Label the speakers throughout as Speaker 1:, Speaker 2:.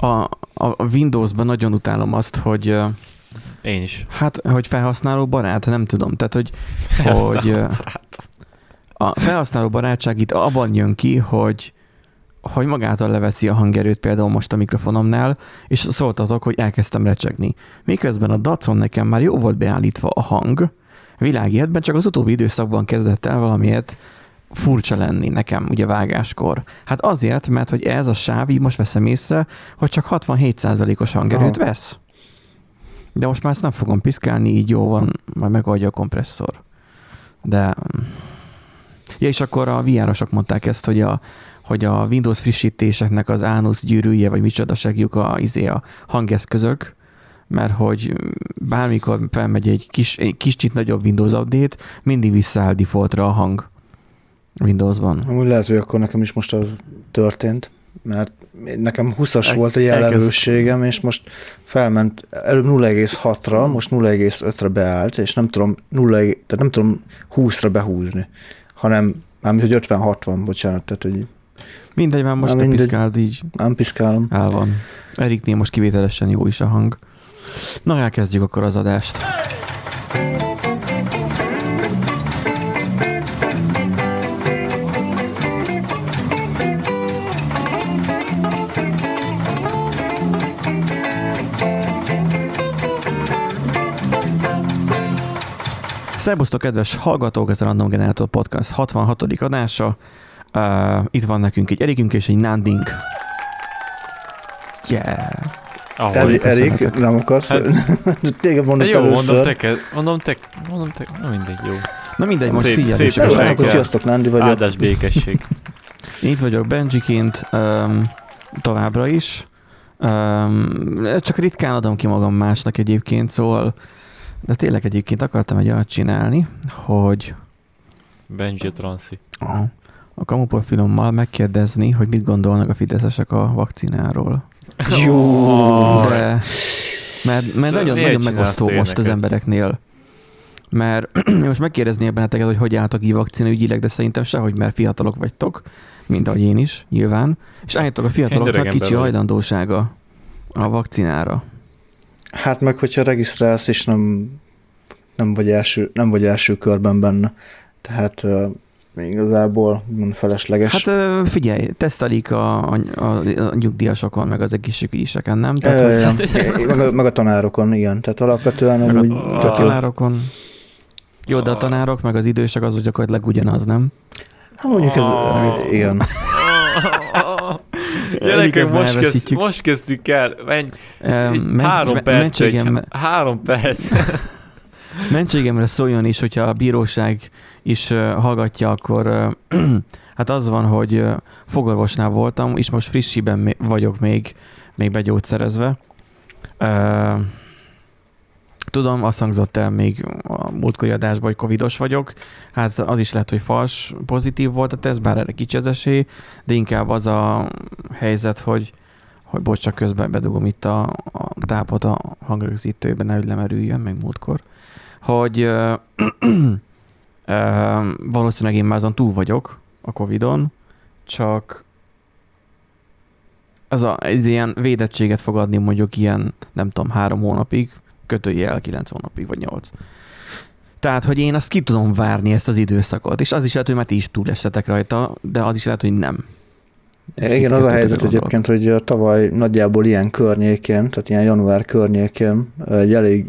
Speaker 1: A, a Windowsban nagyon utálom azt, hogy
Speaker 2: Én is.
Speaker 1: hát, hogy felhasználó barát, nem tudom. Tehát, hogy, hogy ö, a felhasználó barátság itt abban jön ki, hogy hogy magától leveszi a hangerőt például most a mikrofonomnál, és szóltatok, hogy elkezdtem recsegni. Miközben a Dacon nekem már jó volt beállítva a hang, világietben csak az utóbbi időszakban kezdett el valamiért furcsa lenni nekem ugye vágáskor. Hát azért, mert hogy ez a sáv, így most veszem észre, hogy csak 67%-os hangerőt
Speaker 3: Aha.
Speaker 1: vesz. De most már ezt nem fogom piszkálni, így jó van, majd megoldja a kompresszor. De... Ja, és akkor a VR-osok mondták ezt, hogy a, hogy a Windows frissítéseknek az ánusz gyűrűje, vagy micsoda segjuk a, izé a hangeszközök, mert hogy bármikor felmegy egy kis, egy kicsit nagyobb Windows update, mindig visszaáll defaultra a hang Windowsban.
Speaker 3: Amúgy lehet, hogy akkor nekem is most az történt, mert nekem 20-as
Speaker 1: El-
Speaker 3: volt a jelenlőségem, és most felment, előbb 0,6-ra, most 0,5-re beállt, és nem tudom, 0, tehát nem tudom 20-ra behúzni, hanem mármint, hogy 50-60, bocsánat, tehát hogy
Speaker 1: Mindegy, már most a
Speaker 3: mindegy.
Speaker 1: piszkáld így
Speaker 3: nem piszkálom.
Speaker 1: el van. Eriknél most kivételesen jó is a hang. Na, elkezdjük akkor az adást. Szerbusztok, kedves hallgatók, ez a Random Generator Podcast 66. adása. Uh, itt van nekünk egy Erikünk és egy Nándink. Yeah.
Speaker 2: Ahogy.
Speaker 3: Erik, nem akarsz?
Speaker 2: Hát-
Speaker 3: Téged
Speaker 2: De
Speaker 3: mondott
Speaker 2: jó, mondom
Speaker 3: először.
Speaker 2: te, kell, mondom te, mondom te, na mindegy, jó.
Speaker 1: Na mindegy, most
Speaker 2: Szép- szép
Speaker 3: akkor sziasztok, Nándi vagyok.
Speaker 2: Áldás békesség.
Speaker 1: Én itt vagyok Benjiként, um, továbbra is. Um, csak ritkán adom ki magam másnak egyébként, szóval de tényleg egyébként akartam egy olyat csinálni, hogy
Speaker 2: Benji Transzi.
Speaker 1: a, a kamuprofilommal megkérdezni, hogy mit gondolnak a fideszesek a vakcináról.
Speaker 3: Jó.
Speaker 1: De, mert, mert
Speaker 2: De
Speaker 1: nagyon,
Speaker 2: miért
Speaker 1: nagyon
Speaker 2: csinálsz
Speaker 1: megosztó most az
Speaker 2: ilyeneket?
Speaker 1: embereknél. Mert most megkérdeznék benneteket, hogy hogy álltok így vakcina ügyileg, de szerintem sehogy, mert fiatalok vagytok, mint ahogy én is, nyilván. És állítok a fiataloknak kicsi hajlandósága a vakcinára.
Speaker 3: Hát meg, hogyha regisztrálsz, és nem, nem, vagy, első, nem vagy első körben benne. Tehát igazából felesleges.
Speaker 1: Hát figyelj, tesztelik a, a, a, nyugdíjasokon, meg az egészségügyiseken, nem? Tehát,
Speaker 3: Tehát,
Speaker 1: hogy
Speaker 3: meg, a, meg a tanárokon, igen. Tehát alapvetően
Speaker 1: meg
Speaker 3: amúgy
Speaker 1: a, a tanárokon. Jó, de a tanárok, meg az idősek az gyakorlatilag ugyanaz, nem?
Speaker 3: Hát mondjuk ez,
Speaker 2: Ah.
Speaker 3: igen.
Speaker 2: Gyerekek,
Speaker 1: Miközben
Speaker 2: most, kezd, most kezdtük el. Menj,
Speaker 1: Em,
Speaker 2: egy
Speaker 1: men-
Speaker 2: három
Speaker 1: men-
Speaker 2: perc.
Speaker 1: mentségem-
Speaker 2: Egy, három perc.
Speaker 1: Mentségemre szóljon is, hogyha a bíróság is uh, hallgatja, akkor uh, hát az van, hogy uh, fogorvosnál voltam, és most frissiben vagyok még, még begyógyszerezve. Uh, tudom, azt hangzott el még a múltkori adásban, hogy covidos vagyok. Hát az is lehet, hogy fals pozitív volt a teszt, bár erre kicsi az esély, de inkább az a helyzet, hogy hogy bocs, csak közben bedugom itt a, a tápot a hangrögzítőben, nehogy lemerüljön, meg múltkor hogy valószínűleg én már azon túl vagyok a Covid-on, csak az a, ez ilyen védettséget fog adni mondjuk ilyen, nem tudom, három hónapig, kötőjel kilenc hónapig, vagy nyolc. Tehát, hogy én azt ki tudom várni ezt az időszakot, és az is lehet, hogy már ti is túlestetek rajta, de az is lehet, hogy nem. És
Speaker 3: Igen, az a helyzet egyébként, hogy tavaly nagyjából ilyen környékén, tehát ilyen január környékén egy elég,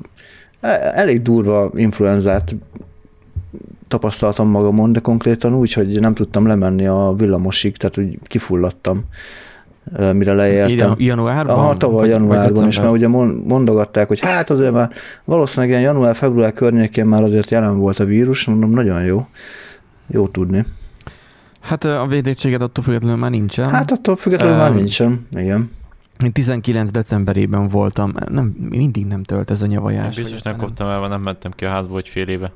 Speaker 3: elég durva influenzát tapasztaltam magamon, de konkrétan úgy, hogy nem tudtam lemenni a villamosig, tehát úgy kifulladtam, mire leértem.
Speaker 1: Ide, januárban?
Speaker 3: Aha, tavaly januárban, és
Speaker 1: december?
Speaker 3: már ugye mon- mondogatták, hogy hát azért már valószínűleg ilyen január-február környékén már azért jelen volt a vírus, mondom, nagyon jó. Jó tudni.
Speaker 1: Hát a védettséget attól függetlenül már nincsen.
Speaker 3: Hát attól függetlenül már
Speaker 1: Öm,
Speaker 3: nincsen. Igen.
Speaker 1: Én 19 decemberében voltam, nem, mindig nem tölt ez a
Speaker 2: Én
Speaker 1: nyavajás.
Speaker 2: biztos nem kaptam el, mert nem mentem ki a házból egy fél éve.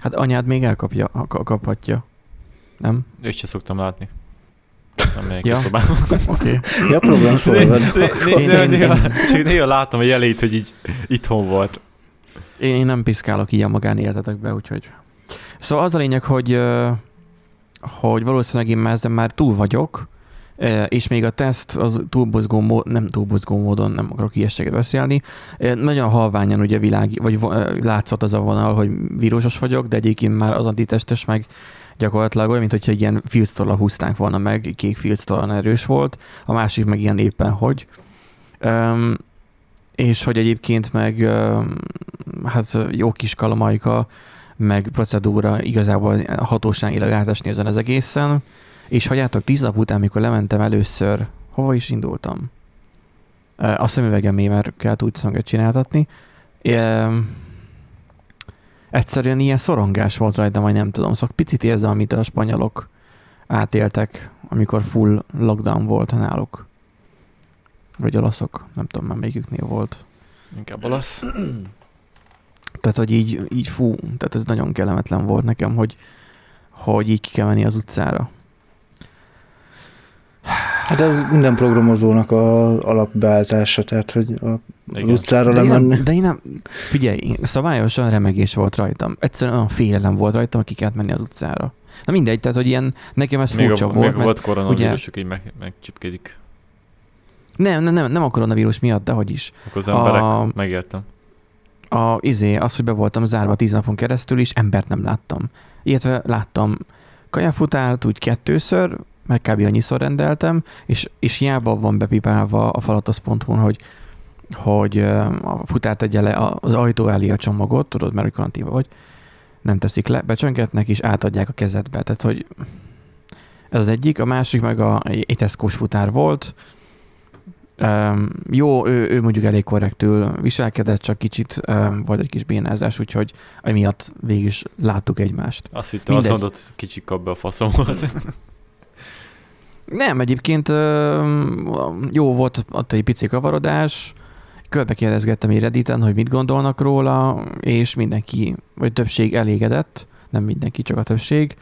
Speaker 1: Hát anyád még elkapja, ka- kaphatja. Nem?
Speaker 2: Őt se szoktam látni.
Speaker 1: Ja. Oké.
Speaker 3: Ja,
Speaker 2: Néha
Speaker 1: én-
Speaker 2: csak néha látom a jelét, hogy így itthon volt.
Speaker 1: Én, én nem piszkálok így a magánéletetekbe, úgyhogy... Szóval az a lényeg, hogy, hogy valószínűleg én már ezzel már túl vagyok, és még a teszt az túlbozgó mód, nem túlbozgó módon, nem akarok ilyeséget beszélni, nagyon halványan ugye világ, vagy látszott az a vonal, hogy vírusos vagyok, de egyébként már az antitestes meg gyakorlatilag olyan, mint hogyha ilyen filctollal húztánk volna meg, kék filctollan erős volt, a másik meg ilyen éppen hogy. Um, és hogy egyébként meg um, hát jó kis kalamajka, meg procedúra igazából hatóságilag átesni ezen az egészen. És hagyjátok, tíz nap után, mikor lementem először, hova is indultam? A szemüvegemé, kellett úgy szanget csináltatni. Um, egyszerűen ilyen szorongás volt rajta, vagy nem tudom. Szóval picit érzem, amit a spanyolok átéltek, amikor full lockdown volt náluk. Vagy olaszok, nem tudom már melyiküknél volt.
Speaker 2: Inkább olasz.
Speaker 1: Tehát, hogy így, így fú, tehát ez nagyon kellemetlen volt nekem, hogy, hogy így ki kell menni az utcára.
Speaker 3: Hát ez minden programozónak a alapbeállítása, tehát hogy a, az
Speaker 2: Igen.
Speaker 3: utcára
Speaker 1: De én,
Speaker 3: lemenni.
Speaker 1: nem, de én nem, figyelj, szabályosan remegés volt rajtam. Egyszerűen olyan félelem volt rajtam, hogy ki kellett menni az utcára. Na mindegy, tehát hogy ilyen, nekem ez
Speaker 2: Még
Speaker 1: furcsa
Speaker 2: a,
Speaker 1: volt,
Speaker 2: még
Speaker 1: mert
Speaker 2: volt koronavírusok, így meg, megcsipkedik.
Speaker 1: nem, nem, nem, nem a koronavírus miatt, de hogy is.
Speaker 2: Akkor az emberek,
Speaker 1: A-
Speaker 2: megértem.
Speaker 1: A, izé, az, hogy be voltam zárva tíz napon keresztül, és embert nem láttam. Illetve láttam kajafutárt úgy kettőször, meg kb. annyiszor rendeltem, és, és hiába van bepipálva a falatosz.hu-n, hogy, hogy a futár tegye le az ajtó elé a csomagot, tudod, mert karanténban vagy, nem teszik le, becsöngetnek, és átadják a kezedbe. Tehát, hogy ez az egyik, a másik meg a, Tesco-s futár volt, Um, jó, ő, ő mondjuk elég korrektül viselkedett, csak kicsit um, volt egy kis bénázás, úgyhogy emiatt végig is láttuk egymást.
Speaker 2: Azt hittem, azt
Speaker 1: Mindegy.
Speaker 2: mondod, kicsi kap be a faszomat.
Speaker 1: Nem, egyébként jó volt ott egy pici kavarodás, körbe kérdezgettem egy Redditen, hogy mit gondolnak róla, és mindenki, vagy többség elégedett, nem mindenki, csak a többség.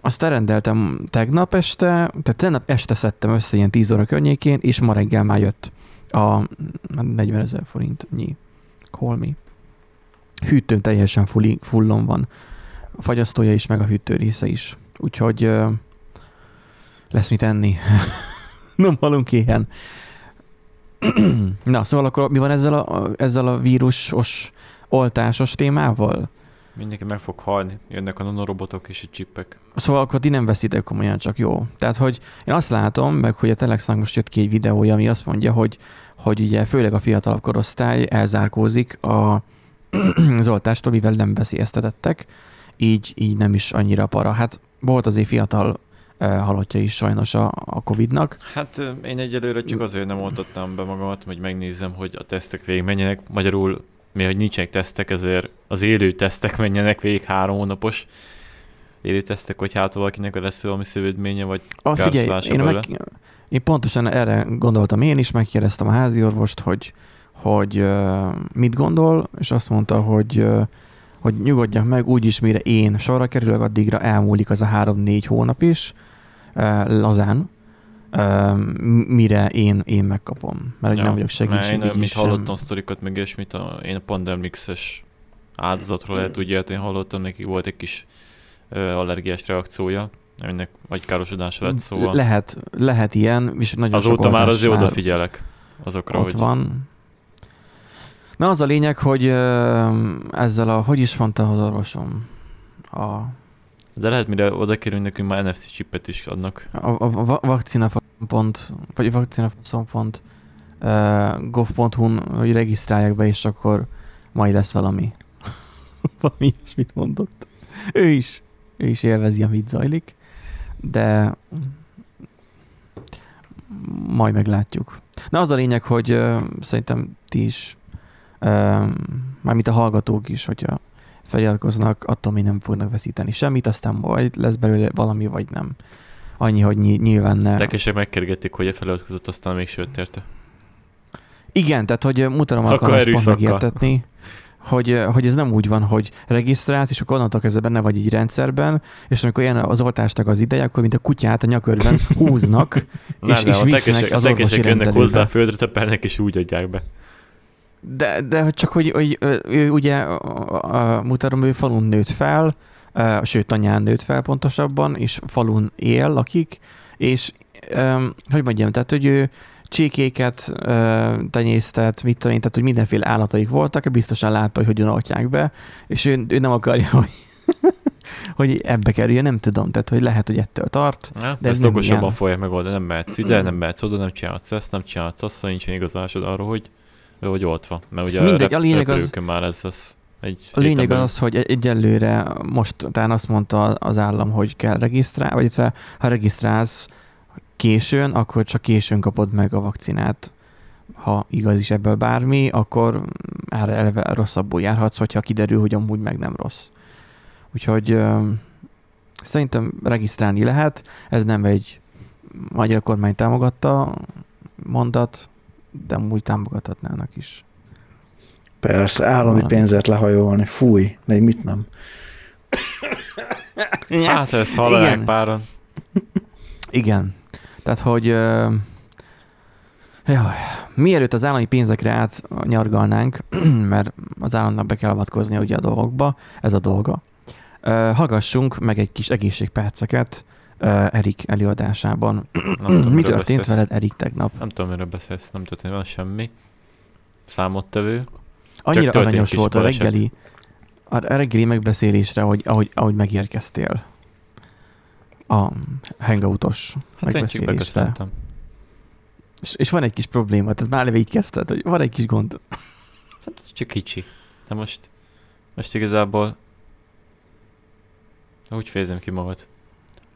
Speaker 1: Aztán rendeltem tegnap este, tehát tegnap este szedtem össze ilyen 10 óra környékén, és ma reggel már jött a 40 ezer forintnyi kolmi. Hűtőn teljesen fullon van. A fagyasztója is, meg a hűtő része is. Úgyhogy lesz mit enni. Nem halunk éhen. Na, szóval akkor mi van ezzel a, ezzel a vírusos oltásos témával?
Speaker 2: Mindenki meg fog halni. Jönnek a nanorobotok és a csippek.
Speaker 1: Szóval akkor ti nem veszitek komolyan, csak jó. Tehát, hogy én azt látom, meg hogy a Telexnak most jött ki egy videója, ami azt mondja, hogy, hogy ugye főleg a fiatalabb korosztály elzárkózik a, az oltástól, mivel nem veszélyeztetettek, így, így nem is annyira para. Hát volt azért fiatal halottja is sajnos a, a Covid-nak.
Speaker 2: Hát én egyelőre csak azért nem oltattam be magamat, hogy megnézzem, hogy a tesztek végig menjenek. Magyarul, mi hogy nincsenek tesztek, ezért az élő tesztek menjenek végig három hónapos élő tesztek, hogy hát valakinek lesz valami szövődménye, vagy
Speaker 1: Ah, figyelj, én,
Speaker 2: belőle.
Speaker 1: meg, én pontosan erre gondoltam én is, megkérdeztem a házi orvost, hogy, hogy uh, mit gondol, és azt mondta, hogy, uh, hogy nyugodjak meg, úgyis mire én sorra kerülök, addigra elmúlik az a három-négy hónap is, lazán, mire én, én megkapom. Mert ja, nem vagyok
Speaker 2: Mert én, mint hallottam sztorikat, meg ilyesmit, a, én a Pandemrix-es áldozatról lehet úgy én hallottam, neki volt egy kis allergiás reakciója, aminek vagy károsodása lett, szóval
Speaker 1: Lehet, lehet ilyen, és nagyon sok
Speaker 2: azóta már azért odafigyelek azokra,
Speaker 1: ott
Speaker 2: hogy
Speaker 1: van. Na az a lényeg, hogy ezzel a, hogy is mondta az orvosom, a,
Speaker 2: de lehet mire oda kerülünk, nekünk már NFC chipet is adnak.
Speaker 1: a, a va- vakcina pont, vagy vakcina pont uh, gov.hu-n, hogy regisztrálják be, és akkor majd lesz valami. valami ilyesmit mondott. Ő is, ő is élvezi, amit zajlik, de majd meglátjuk. Na az a lényeg, hogy uh, szerintem ti is, uh, mármint a hallgatók is, hogyha feliratkoznak, attól még nem fognak veszíteni semmit, aztán majd lesz belőle valami, vagy nem. Annyi, hogy ny- nyilván ne.
Speaker 2: Tekesek megkergették, hogy a feliratkozott, aztán még sőt érte.
Speaker 1: Igen, tehát hogy mutatom akarom ezt pont megértetni, hogy, hogy ez nem úgy van, hogy regisztrálsz, és akkor onnantól kezdve benne vagy egy rendszerben, és amikor ilyen az oltásnak az ideje, akkor mint a kutyát a nyakörben húznak, és, és
Speaker 2: a
Speaker 1: visznek
Speaker 2: tekesek, a
Speaker 1: az orvosi
Speaker 2: jönnek hozzá, földre tepernek, és úgy adják be.
Speaker 1: De, de csak, hogy, hogy ő ugye, a, a, mutatom, ő falun nőtt fel, ö, sőt, anyán nőtt fel pontosabban, és falun él, lakik, és öm, hogy mondjam, tehát, hogy ő csíkéket ö, tenyésztett, mit tudom én, tehát, hogy mindenféle állataik voltak, biztosan látta, hogy hogyan oltják be, és ő, ő nem akarja, hogy, hogy ebbe kerüljön, nem tudom, tehát, hogy lehet, hogy ettől tart.
Speaker 2: Ja,
Speaker 1: De ez
Speaker 2: ezt okosabban fogják megoldani, nem mehetsz ide, nem mehetsz oda, nem csinálhatsz ezt, nem csinálhatsz azt, ha nincsen igazolásod arról, hogy ő vagy oltva. Mert ugye
Speaker 1: Mindegy, a lényeg az-
Speaker 2: már ez az egy
Speaker 1: A lényeg
Speaker 2: héten
Speaker 1: az, hogy egy- egyelőre most talán azt mondta az állam, hogy kell regisztrálni, vagy illetve ha regisztrálsz későn, akkor csak későn kapod meg a vakcinát. Ha igaz is ebből bármi, akkor erre eleve rosszabbul járhatsz, hogyha kiderül, hogy amúgy meg nem rossz. Úgyhogy ö, szerintem regisztrálni lehet. Ez nem egy magyar kormány támogatta mondat, de amúgy támogathatnának is.
Speaker 3: Persze, állami
Speaker 1: Valami.
Speaker 3: pénzért lehajolni, fúj, még mit nem.
Speaker 2: Hát ezt hallják
Speaker 1: Igen.
Speaker 2: páran.
Speaker 1: Igen. Tehát, hogy uh, jaj, mielőtt az állami pénzekre átnyargalnánk, mert az államnak be kell avatkozni ugye a dolgokba, ez a dolga, uh, hallgassunk meg egy kis egészségperceket uh, Erik előadásában.
Speaker 2: Nem tudom,
Speaker 1: Mi történt
Speaker 2: beszélsz.
Speaker 1: veled Erik tegnap?
Speaker 2: Nem tudom, miről beszélsz, nem történt van semmi. Számottevő.
Speaker 1: Annyira aranyos volt a reggeli, a reggeli megbeszélésre, hogy ahogy, ahogy megérkeztél a hangoutos
Speaker 2: Hát
Speaker 1: megbeszélésre. És, és van egy kis probléma, tehát már eleve így kezdted, hogy van egy kis gond.
Speaker 2: Hát csak kicsi. De most, most igazából úgy fejezem ki magad.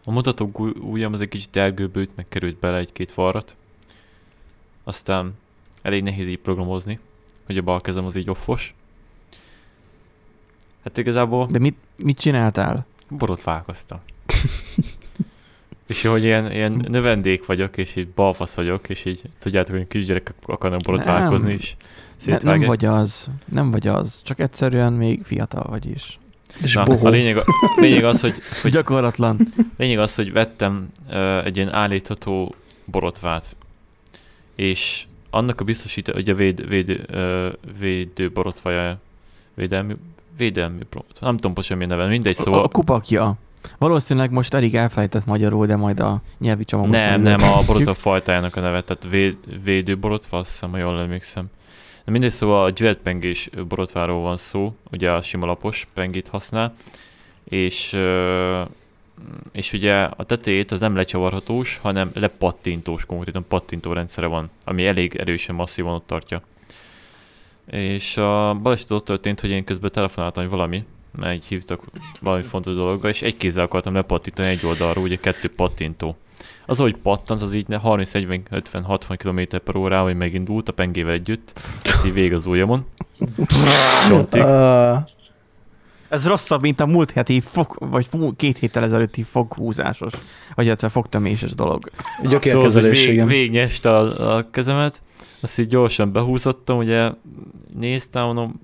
Speaker 2: A mutatók új- ujjam az egy kicsit elgőbült, meg került bele egy-két varrat. Aztán elég nehéz így programozni, hogy a bal kezem az így offos. Hát igazából
Speaker 1: De mit, mit csináltál?
Speaker 2: borotválkoztam. és hogy ilyen, ilyen növendék vagyok, és így balfasz vagyok, és így tudjátok, hogy kisgyerekek akarnak borotválkozni, és
Speaker 1: Ne, nem vagy az, nem vagy az, csak egyszerűen még fiatal vagy is.
Speaker 3: És
Speaker 2: Na,
Speaker 3: bohó.
Speaker 2: a lényeg, a lényeg az, hogy, hogy
Speaker 1: Gyakorlatlan.
Speaker 2: Lényeg az, hogy vettem uh, egy ilyen állítható borotvát, és annak a biztosító, hogy a véd, véd, uh, védő borotvaja, védelmi, védelmi nem tudom pontosan milyen neve, mindegy,
Speaker 1: Szóval...
Speaker 2: szóval
Speaker 1: A kupakja. Valószínűleg most Erik elfelejtett magyarul, de majd a nyelvi csomagot
Speaker 2: nem, nem, a borotva fajtájának a neve, tehát véd, védő borotva, azt hiszem, ha jól emlékszem. De mindegy, szóval a Gillette pengés borotváról van szó, ugye a sima lapos pengét használ, és, és ugye a tetejét az nem lecsavarhatós, hanem lepattintós, konkrétan pattintó rendszere van, ami elég erősen masszívan ott tartja. És a baleset ott történt, hogy én közben telefonáltam, hogy valami, mert így hívtak valami fontos dologgal, és egy kézzel akartam lepattintani egy oldalra, ugye kettő pattintó. Az, hogy pattant, az így ne 30, 40, 50, 60 km per órával hogy megindult a pengével együtt, ez így vég az ujjamon. Csontig.
Speaker 1: Ez rosszabb, mint a múlt heti fog, vagy két héttel ezelőtti foghúzásos, vagy illetve fogtöméses dolog.
Speaker 2: Szóval, az,
Speaker 3: gyökérkezelés,
Speaker 2: hogy vég,
Speaker 3: igen.
Speaker 2: végnyeste a, a kezemet, azt így gyorsan behúzottam, ugye néztem, mondom,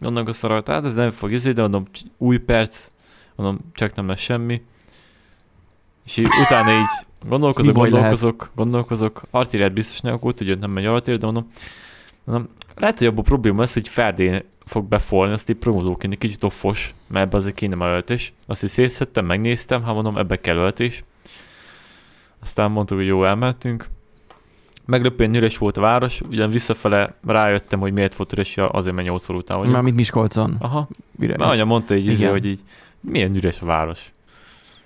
Speaker 2: annak a szarat, hát ez nem fog izé, de mondom, új perc, mondom, csak nem lesz semmi. És így utána így gondolkozok,
Speaker 1: Mi baj lehet?
Speaker 2: gondolkozok, gondolkozok, artériát biztos nem okult, hogy nem megy artér, de mondom, mondom, lehet, hogy abban probléma lesz, hogy Ferdén fog befolni, azt így promozóként egy kicsit offos, mert ebbe azért kéne már öltés. Azt így szétszedtem, megnéztem, hát mondom, ebbe kell öltés. Aztán mondtuk, hogy jó, elmentünk. Meglepően üres volt a város, ugyan visszafele rájöttem, hogy miért volt üres, azért, mert 8 után vagyok.
Speaker 1: Mármint Miskolcon.
Speaker 2: Aha,
Speaker 1: Üre.
Speaker 2: mert anya mondta így, izé, hogy így, milyen üres a város.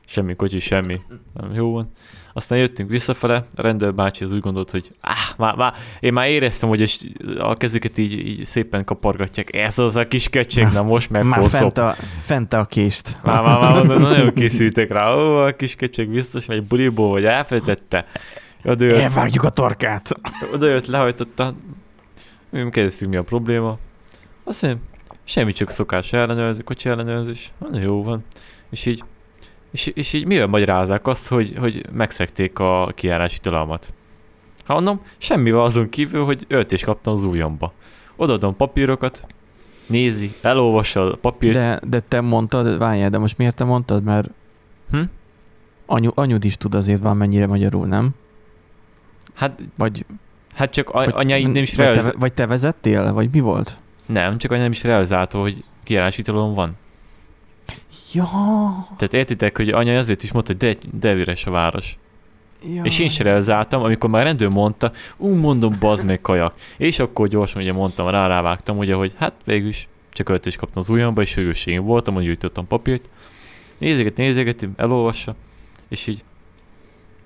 Speaker 2: Semmi kocsi, semmi. Nem, jó van. Aztán jöttünk visszafele, a rendőr bácsi az úgy gondolt, hogy áh, már, már, én már éreztem, hogy a kezüket így, így szépen kapargatják. Ez az a kis kecség, na most meg
Speaker 1: Már fent a, fent a kést.
Speaker 2: már, már, már mondom, nagyon készültek rá. Ó, a kis kecseg biztos megy buliból, vagy elfelejtette. Oda jött,
Speaker 1: Elvágjuk a torkát.
Speaker 2: oda jött lehajtotta. Mi kérdeztünk, mi a probléma. Azt mondja, semmi csak szokás ellenőrzés, kocsi ellenőrzés. Na, jó van. És így, és, és így mivel magyarázzák azt, hogy, hogy megszekték a kijárási tilalmat? Hát mondom, semmivel azon kívül, hogy öltést kaptam az ujjamba. Odaadom papírokat, nézi, elolvassa a papírt.
Speaker 1: De, de te mondtad, várjál, de most miért te mondtad, mert
Speaker 2: Hm?
Speaker 1: anyu, anyud is tud azért valamennyire magyarul, nem?
Speaker 2: Hát,
Speaker 1: Vagy,
Speaker 2: hát csak a,
Speaker 1: vagy,
Speaker 2: anya nem is
Speaker 1: vagy, te, vagy te vezettél, vagy mi volt?
Speaker 2: Nem, csak anya nem is realizálta, hogy kijárási tilalom van.
Speaker 1: Ja,
Speaker 2: Tehát értitek, hogy anya azért is mondta, hogy de, de üres a város.
Speaker 1: Ja.
Speaker 2: És én se realizáltam, amikor már rendőr mondta, ú, mondom, bazd meg kajak. És akkor gyorsan ugye mondtam, rá rávágtam, ugye, hogy hát végül is csak öltést kaptam az ujjamba, és sürgősségén voltam, hogy gyűjtöttem papírt. Nézeget, nézeget, elolvassa, és így,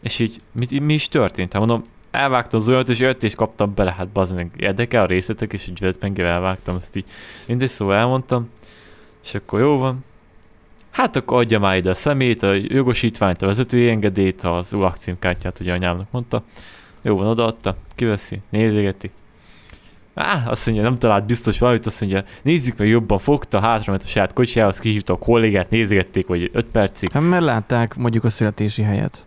Speaker 2: és így, mi, mi is történt? Hát mondom, elvágtam az olyat, és öltést kaptam bele, hát bazd meg, érdekel a részletek, és egy vetpengel elvágtam, ezt így mindegy, szóval elmondtam, és akkor jó van, Hát akkor adja már ide a szemét, a jogosítványt, a vezetői engedélyt, az ULAK címkártyát, ugye anyámnak mondta. Jó van, odaadta, kiveszi, nézegeti. Á, azt mondja, nem talált biztos valamit, azt mondja, nézzük meg jobban, fogta, hátra ment a saját kocsiához, kihívta a kollégát, nézegették, hogy 5 percig.
Speaker 1: Hát mert látták mondjuk a születési helyet.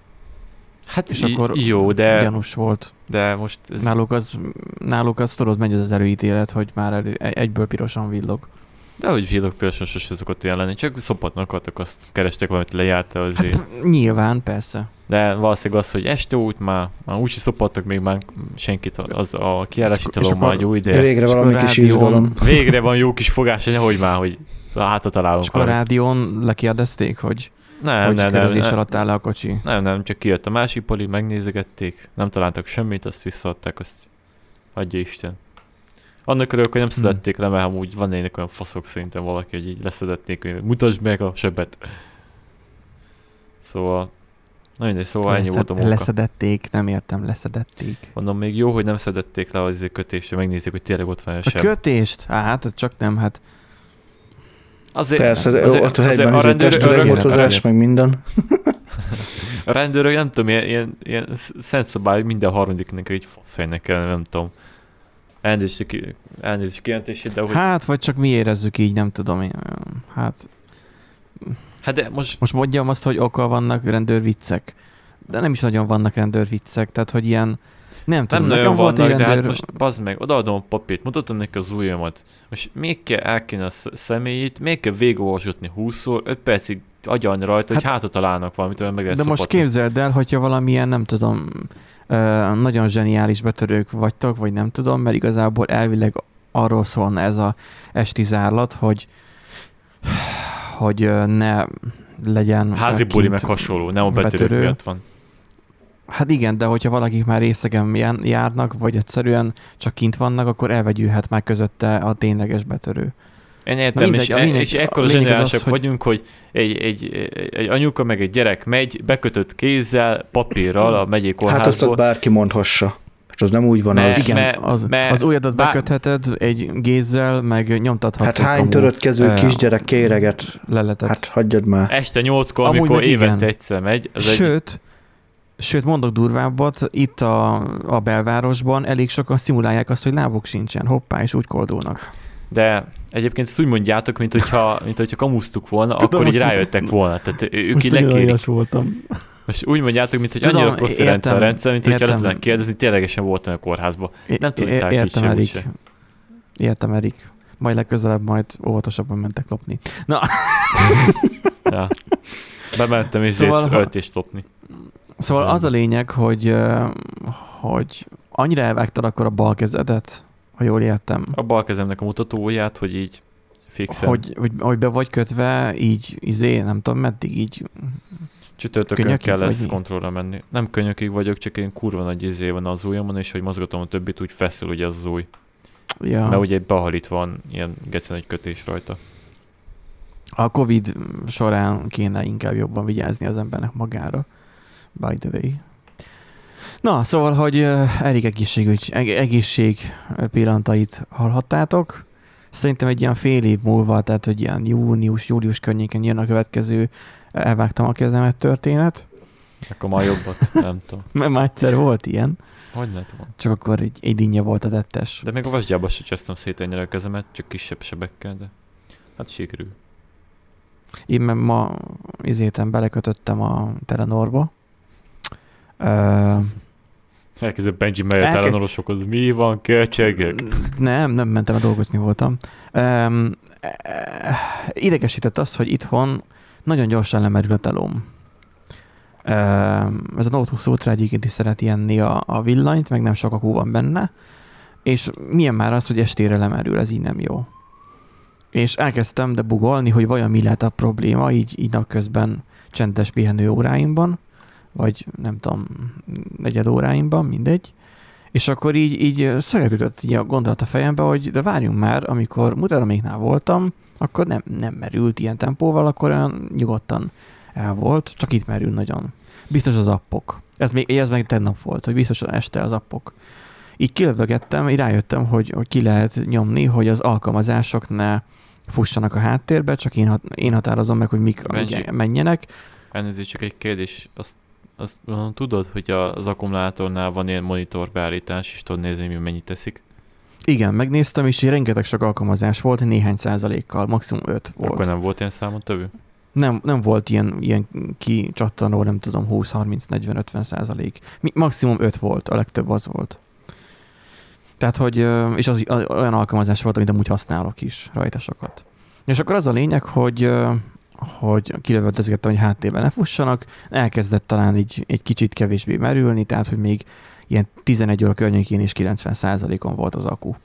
Speaker 2: Hát
Speaker 1: És akkor
Speaker 2: jó, de,
Speaker 1: Gyanús volt.
Speaker 2: de most ez
Speaker 1: Náluk az, náluk az tudod, megy az az előítélet, hogy már elő, egyből pirosan villog.
Speaker 2: De hogy villog például sose szokott olyan lenni, csak szopatnak akartak, azt kerestek valamit lejárta azért.
Speaker 1: Hát nyilván, persze.
Speaker 2: De valószínűleg az, hogy este út már, már úgyse szopattak még már senkit, az a tilalom
Speaker 1: akkor-
Speaker 2: már jó ideje.
Speaker 3: Végre valami kis izgalom.
Speaker 2: Végre van jó kis fogás, hogy már, hogy hátra találunk
Speaker 1: És akkor a rádión lekérdezték, hogy,
Speaker 2: Nem,
Speaker 1: hogy
Speaker 2: nem, nem, nem,
Speaker 1: alatt áll a kocsi.
Speaker 2: nem, nem, csak kijött a másik poli, megnézegették, nem találtak semmit, azt visszaadták, azt adja Isten. Annak örülök, hogy nem
Speaker 1: Hmm.
Speaker 2: szedették le, mert amúgy van egy olyan faszok szerintem valaki, hogy így leszedették, hogy mutasd meg a sebet. Szóval, na mindegy, szóval ennyi volt a munka.
Speaker 1: leszedették, nem értem, leszedették.
Speaker 2: Mondom, még jó, hogy nem szedették le az kötésre, megnézik, hogy tényleg ott van a
Speaker 1: A
Speaker 2: seb.
Speaker 1: kötést? Á, hát csak nem, hát
Speaker 2: Azért,
Speaker 3: Persze,
Speaker 2: azért,
Speaker 3: ott a
Speaker 2: azért
Speaker 3: helyben
Speaker 2: a
Speaker 3: a
Speaker 2: rendőr- a
Speaker 3: testüregmotozás,
Speaker 2: rendőr-
Speaker 3: meg minden.
Speaker 2: A rendőrök nem tudom, ilyen, ilyen, ilyen szent szabály, hogy minden harmadiknek egy faszhelynek kell, nem tudom. Elnézést, elnézést kijelentését, de hogy... Hát,
Speaker 1: vagy csak mi érezzük így, nem tudom én. Hát,
Speaker 2: hát de most
Speaker 1: most mondjam azt, hogy okkal vannak rendőrviccek. De nem is nagyon vannak rendőrviccek, tehát hogy ilyen, nem
Speaker 2: nem
Speaker 1: tudom,
Speaker 2: nagyon
Speaker 1: nekem volt
Speaker 2: vannak,
Speaker 1: egy
Speaker 2: de hát
Speaker 1: rendőr...
Speaker 2: most bazd meg, odaadom a papírt, mutatom neki az ujjamat. Most még kell elkéne a sz- személyét, még kell végigolvasgatni 20-szor, 5 percig agyalni rajta, hogy
Speaker 1: Hát-
Speaker 2: hátra találnak valamit, olyan meg
Speaker 1: De most
Speaker 2: szopatni.
Speaker 1: képzeld el, hogyha valamilyen, nem tudom, nagyon zseniális betörők vagytok, vagy nem tudom, mert igazából elvileg arról szólna ez a esti zárlat, hogy hogy ne legyen
Speaker 2: Házi buli meg hasonló, nem a betörők
Speaker 1: betörő.
Speaker 2: miatt van.
Speaker 1: Hát igen, de hogyha valakik már részegen jár- járnak, vagy egyszerűen csak kint vannak, akkor elvegyülhet már közötte a tényleges betörő.
Speaker 2: Én értem,
Speaker 1: mindegy,
Speaker 2: és,
Speaker 1: a lényeg-
Speaker 2: és
Speaker 1: a
Speaker 2: ekkor
Speaker 1: lényeg az
Speaker 2: zseniálisak
Speaker 1: az, hogy-
Speaker 2: vagyunk, hogy egy, egy, egy anyuka meg egy gyerek megy, bekötött kézzel, papírral a megyei
Speaker 3: Hát azt ott
Speaker 2: kórházból.
Speaker 3: bárki mondhassa. Hát az nem úgy van
Speaker 2: Ne,
Speaker 3: az.
Speaker 1: Igen,
Speaker 2: me-
Speaker 1: az,
Speaker 2: me-
Speaker 1: az ujjadat
Speaker 2: bár-
Speaker 1: bekötheted egy gézzel, meg nyomtathatsz
Speaker 3: Hát
Speaker 1: egy
Speaker 3: hány törött kezű
Speaker 1: eh,
Speaker 3: kisgyerek kéreget?
Speaker 1: leletet.
Speaker 3: Hát hagyjad már.
Speaker 2: Este nyolckor, amikor évente
Speaker 1: igen.
Speaker 2: egyszer megy, az egy,
Speaker 1: Sőt, sőt, mondok durvábbat, itt a, a belvárosban elég sokan szimulálják azt, hogy lábuk sincsen, hoppá, és úgy koldulnak.
Speaker 2: De egyébként ezt úgy mondjátok, mint hogyha, mint hogyha kamusztuk volna,
Speaker 1: Tudom,
Speaker 2: akkor így rájöttek volna. Tehát ők
Speaker 1: Most
Speaker 2: így lekérik.
Speaker 1: voltam.
Speaker 2: Most úgy mondjátok, mint hogy
Speaker 1: Tudom,
Speaker 2: annyira profi rendszer a rendszer, mint hogyha le tudnánk kérdezni, ténylegesen voltam a kórházban. Nem tudták
Speaker 1: Értem, Erik. Értem, Erik. Majd legközelebb majd óvatosabban mentek lopni.
Speaker 2: Ja. Bementem és
Speaker 1: Szóval,
Speaker 2: szóval,
Speaker 1: ha-
Speaker 2: öltést lopni.
Speaker 1: Szóval az a lényeg, hogy, hogy annyira elvágtad akkor a bal kezedet, ha jól értem,
Speaker 2: A bal kezemnek a mutatóját, hogy így fixen.
Speaker 1: hogy, hogy, hogy be vagy kötve, így izé, nem tudom meddig, így
Speaker 2: Csütörtökön
Speaker 1: Könyökig
Speaker 2: kell lesz kontrollra menni. Nem könyökig vagyok, csak én kurva nagy izé van az ujjamon, és hogy mozgatom a többit, úgy feszül ugye az új.
Speaker 1: ja,
Speaker 2: Mert ugye egy behalit van, ilyen gecen egy kötés rajta.
Speaker 1: a Covid során kéne inkább jobban vigyázni az embernek magára. By the way. Na, szóval, hogy Erik egészségügy, eg- egészség pillantait hallhattátok. Szerintem egy ilyen fél év múlva, tehát hogy ilyen június, július környéken jön a következő elvágtam a kezemet történet.
Speaker 2: Akkor már jobbat, nem tudom.
Speaker 1: Mert már egyszer volt ilyen,
Speaker 2: Hogy lehet van.
Speaker 1: csak akkor egy, egy dinnye volt a tettes.
Speaker 2: De még a vasgyába se csesztem szét ennyire a kezemet, csak kisebb sebekkel, de hát sikerül.
Speaker 1: Én meg ma izéten belekötöttem a Telenorba. Ö,
Speaker 2: Elkezdett Benji mellett
Speaker 1: Elke-
Speaker 2: ellenorosokhoz. Mi van, köcsögök?
Speaker 1: Nem, nem mentem, dolgozni voltam. Um, idegesített az, hogy itthon nagyon gyorsan lemerül a telóm. Um, ez a Note 20 Ultra egyébként is szereti enni a, a villanyt, meg nem sok akú van benne, és milyen már az, hogy estére lemerül, ez így nem jó. És elkezdtem de bugolni, hogy vajon mi lehet a probléma, így, így napközben csendes pihenő óráimban, vagy nem tudom, negyed óráimban, mindegy. És akkor így, így szöget ütött így a gondolat a fejembe, hogy de várjunk már, amikor muteraméknál voltam, akkor nem, nem merült ilyen tempóval, akkor olyan nyugodtan el volt, csak itt merül nagyon. Biztos az appok. Ez még, ez meg tegnap volt, hogy biztos este az appok. Így kilövögettem, így rájöttem, hogy, hogy ki lehet nyomni, hogy az alkalmazások ne fussanak a háttérbe, csak én, hat, én határozom meg, hogy mik
Speaker 2: Benji.
Speaker 1: menjenek.
Speaker 2: Elnézést, csak egy kérdés. Azt, azt tudod, hogy az akkumulátornál van ilyen monitor beállítás, és tudod nézni, mi mennyit teszik?
Speaker 1: Igen, megnéztem, és rengeteg sok alkalmazás volt, néhány százalékkal, maximum 5 volt.
Speaker 2: Akkor nem volt ilyen számon tövő?
Speaker 1: Nem, nem volt ilyen, ilyen kicsattanó, nem tudom, 20, 30, 40, 50 százalék. Maximum 5 volt, a legtöbb az volt. Tehát, hogy, és az, az olyan alkalmazás volt, amit amúgy használok is rajta sokat. És akkor az a lényeg, hogy, hogy kilövöldözgettem, hogy háttérben ne fussanak, elkezdett talán így egy kicsit kevésbé merülni, tehát, hogy még ilyen 11 óra környékén is 90 on volt az akku.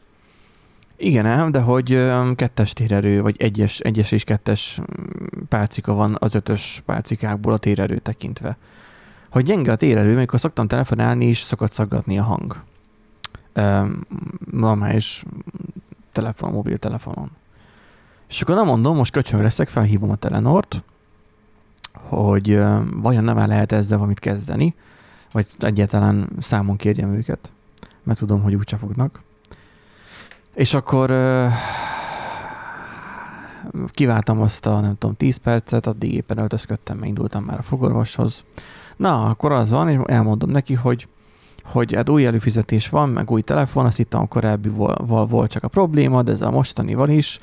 Speaker 1: Igen ám, de hogy kettes térerő, vagy egyes, egyes és kettes pálcika van az ötös pálcikákból a térerő tekintve. Hogy gyenge a térerő, amikor szoktam telefonálni, is szokott szaggatni a hang. Normális telefon, mobiltelefonon. És akkor nem mondom, most köcsög leszek, felhívom a Telenort, hogy vajon nem lehet ezzel valamit kezdeni, vagy egyáltalán számon kérjem őket, mert tudom, hogy úgyse fognak. És akkor uh, kiváltam azt a, nem tudom, 10 percet, addig éppen öltözködtem, indultam már a fogorvoshoz. Na, akkor az van, és elmondom neki, hogy hogy hát új előfizetés van, meg új telefon, azt hittem a korábbi volt csak a probléma, de ez a mostanival is,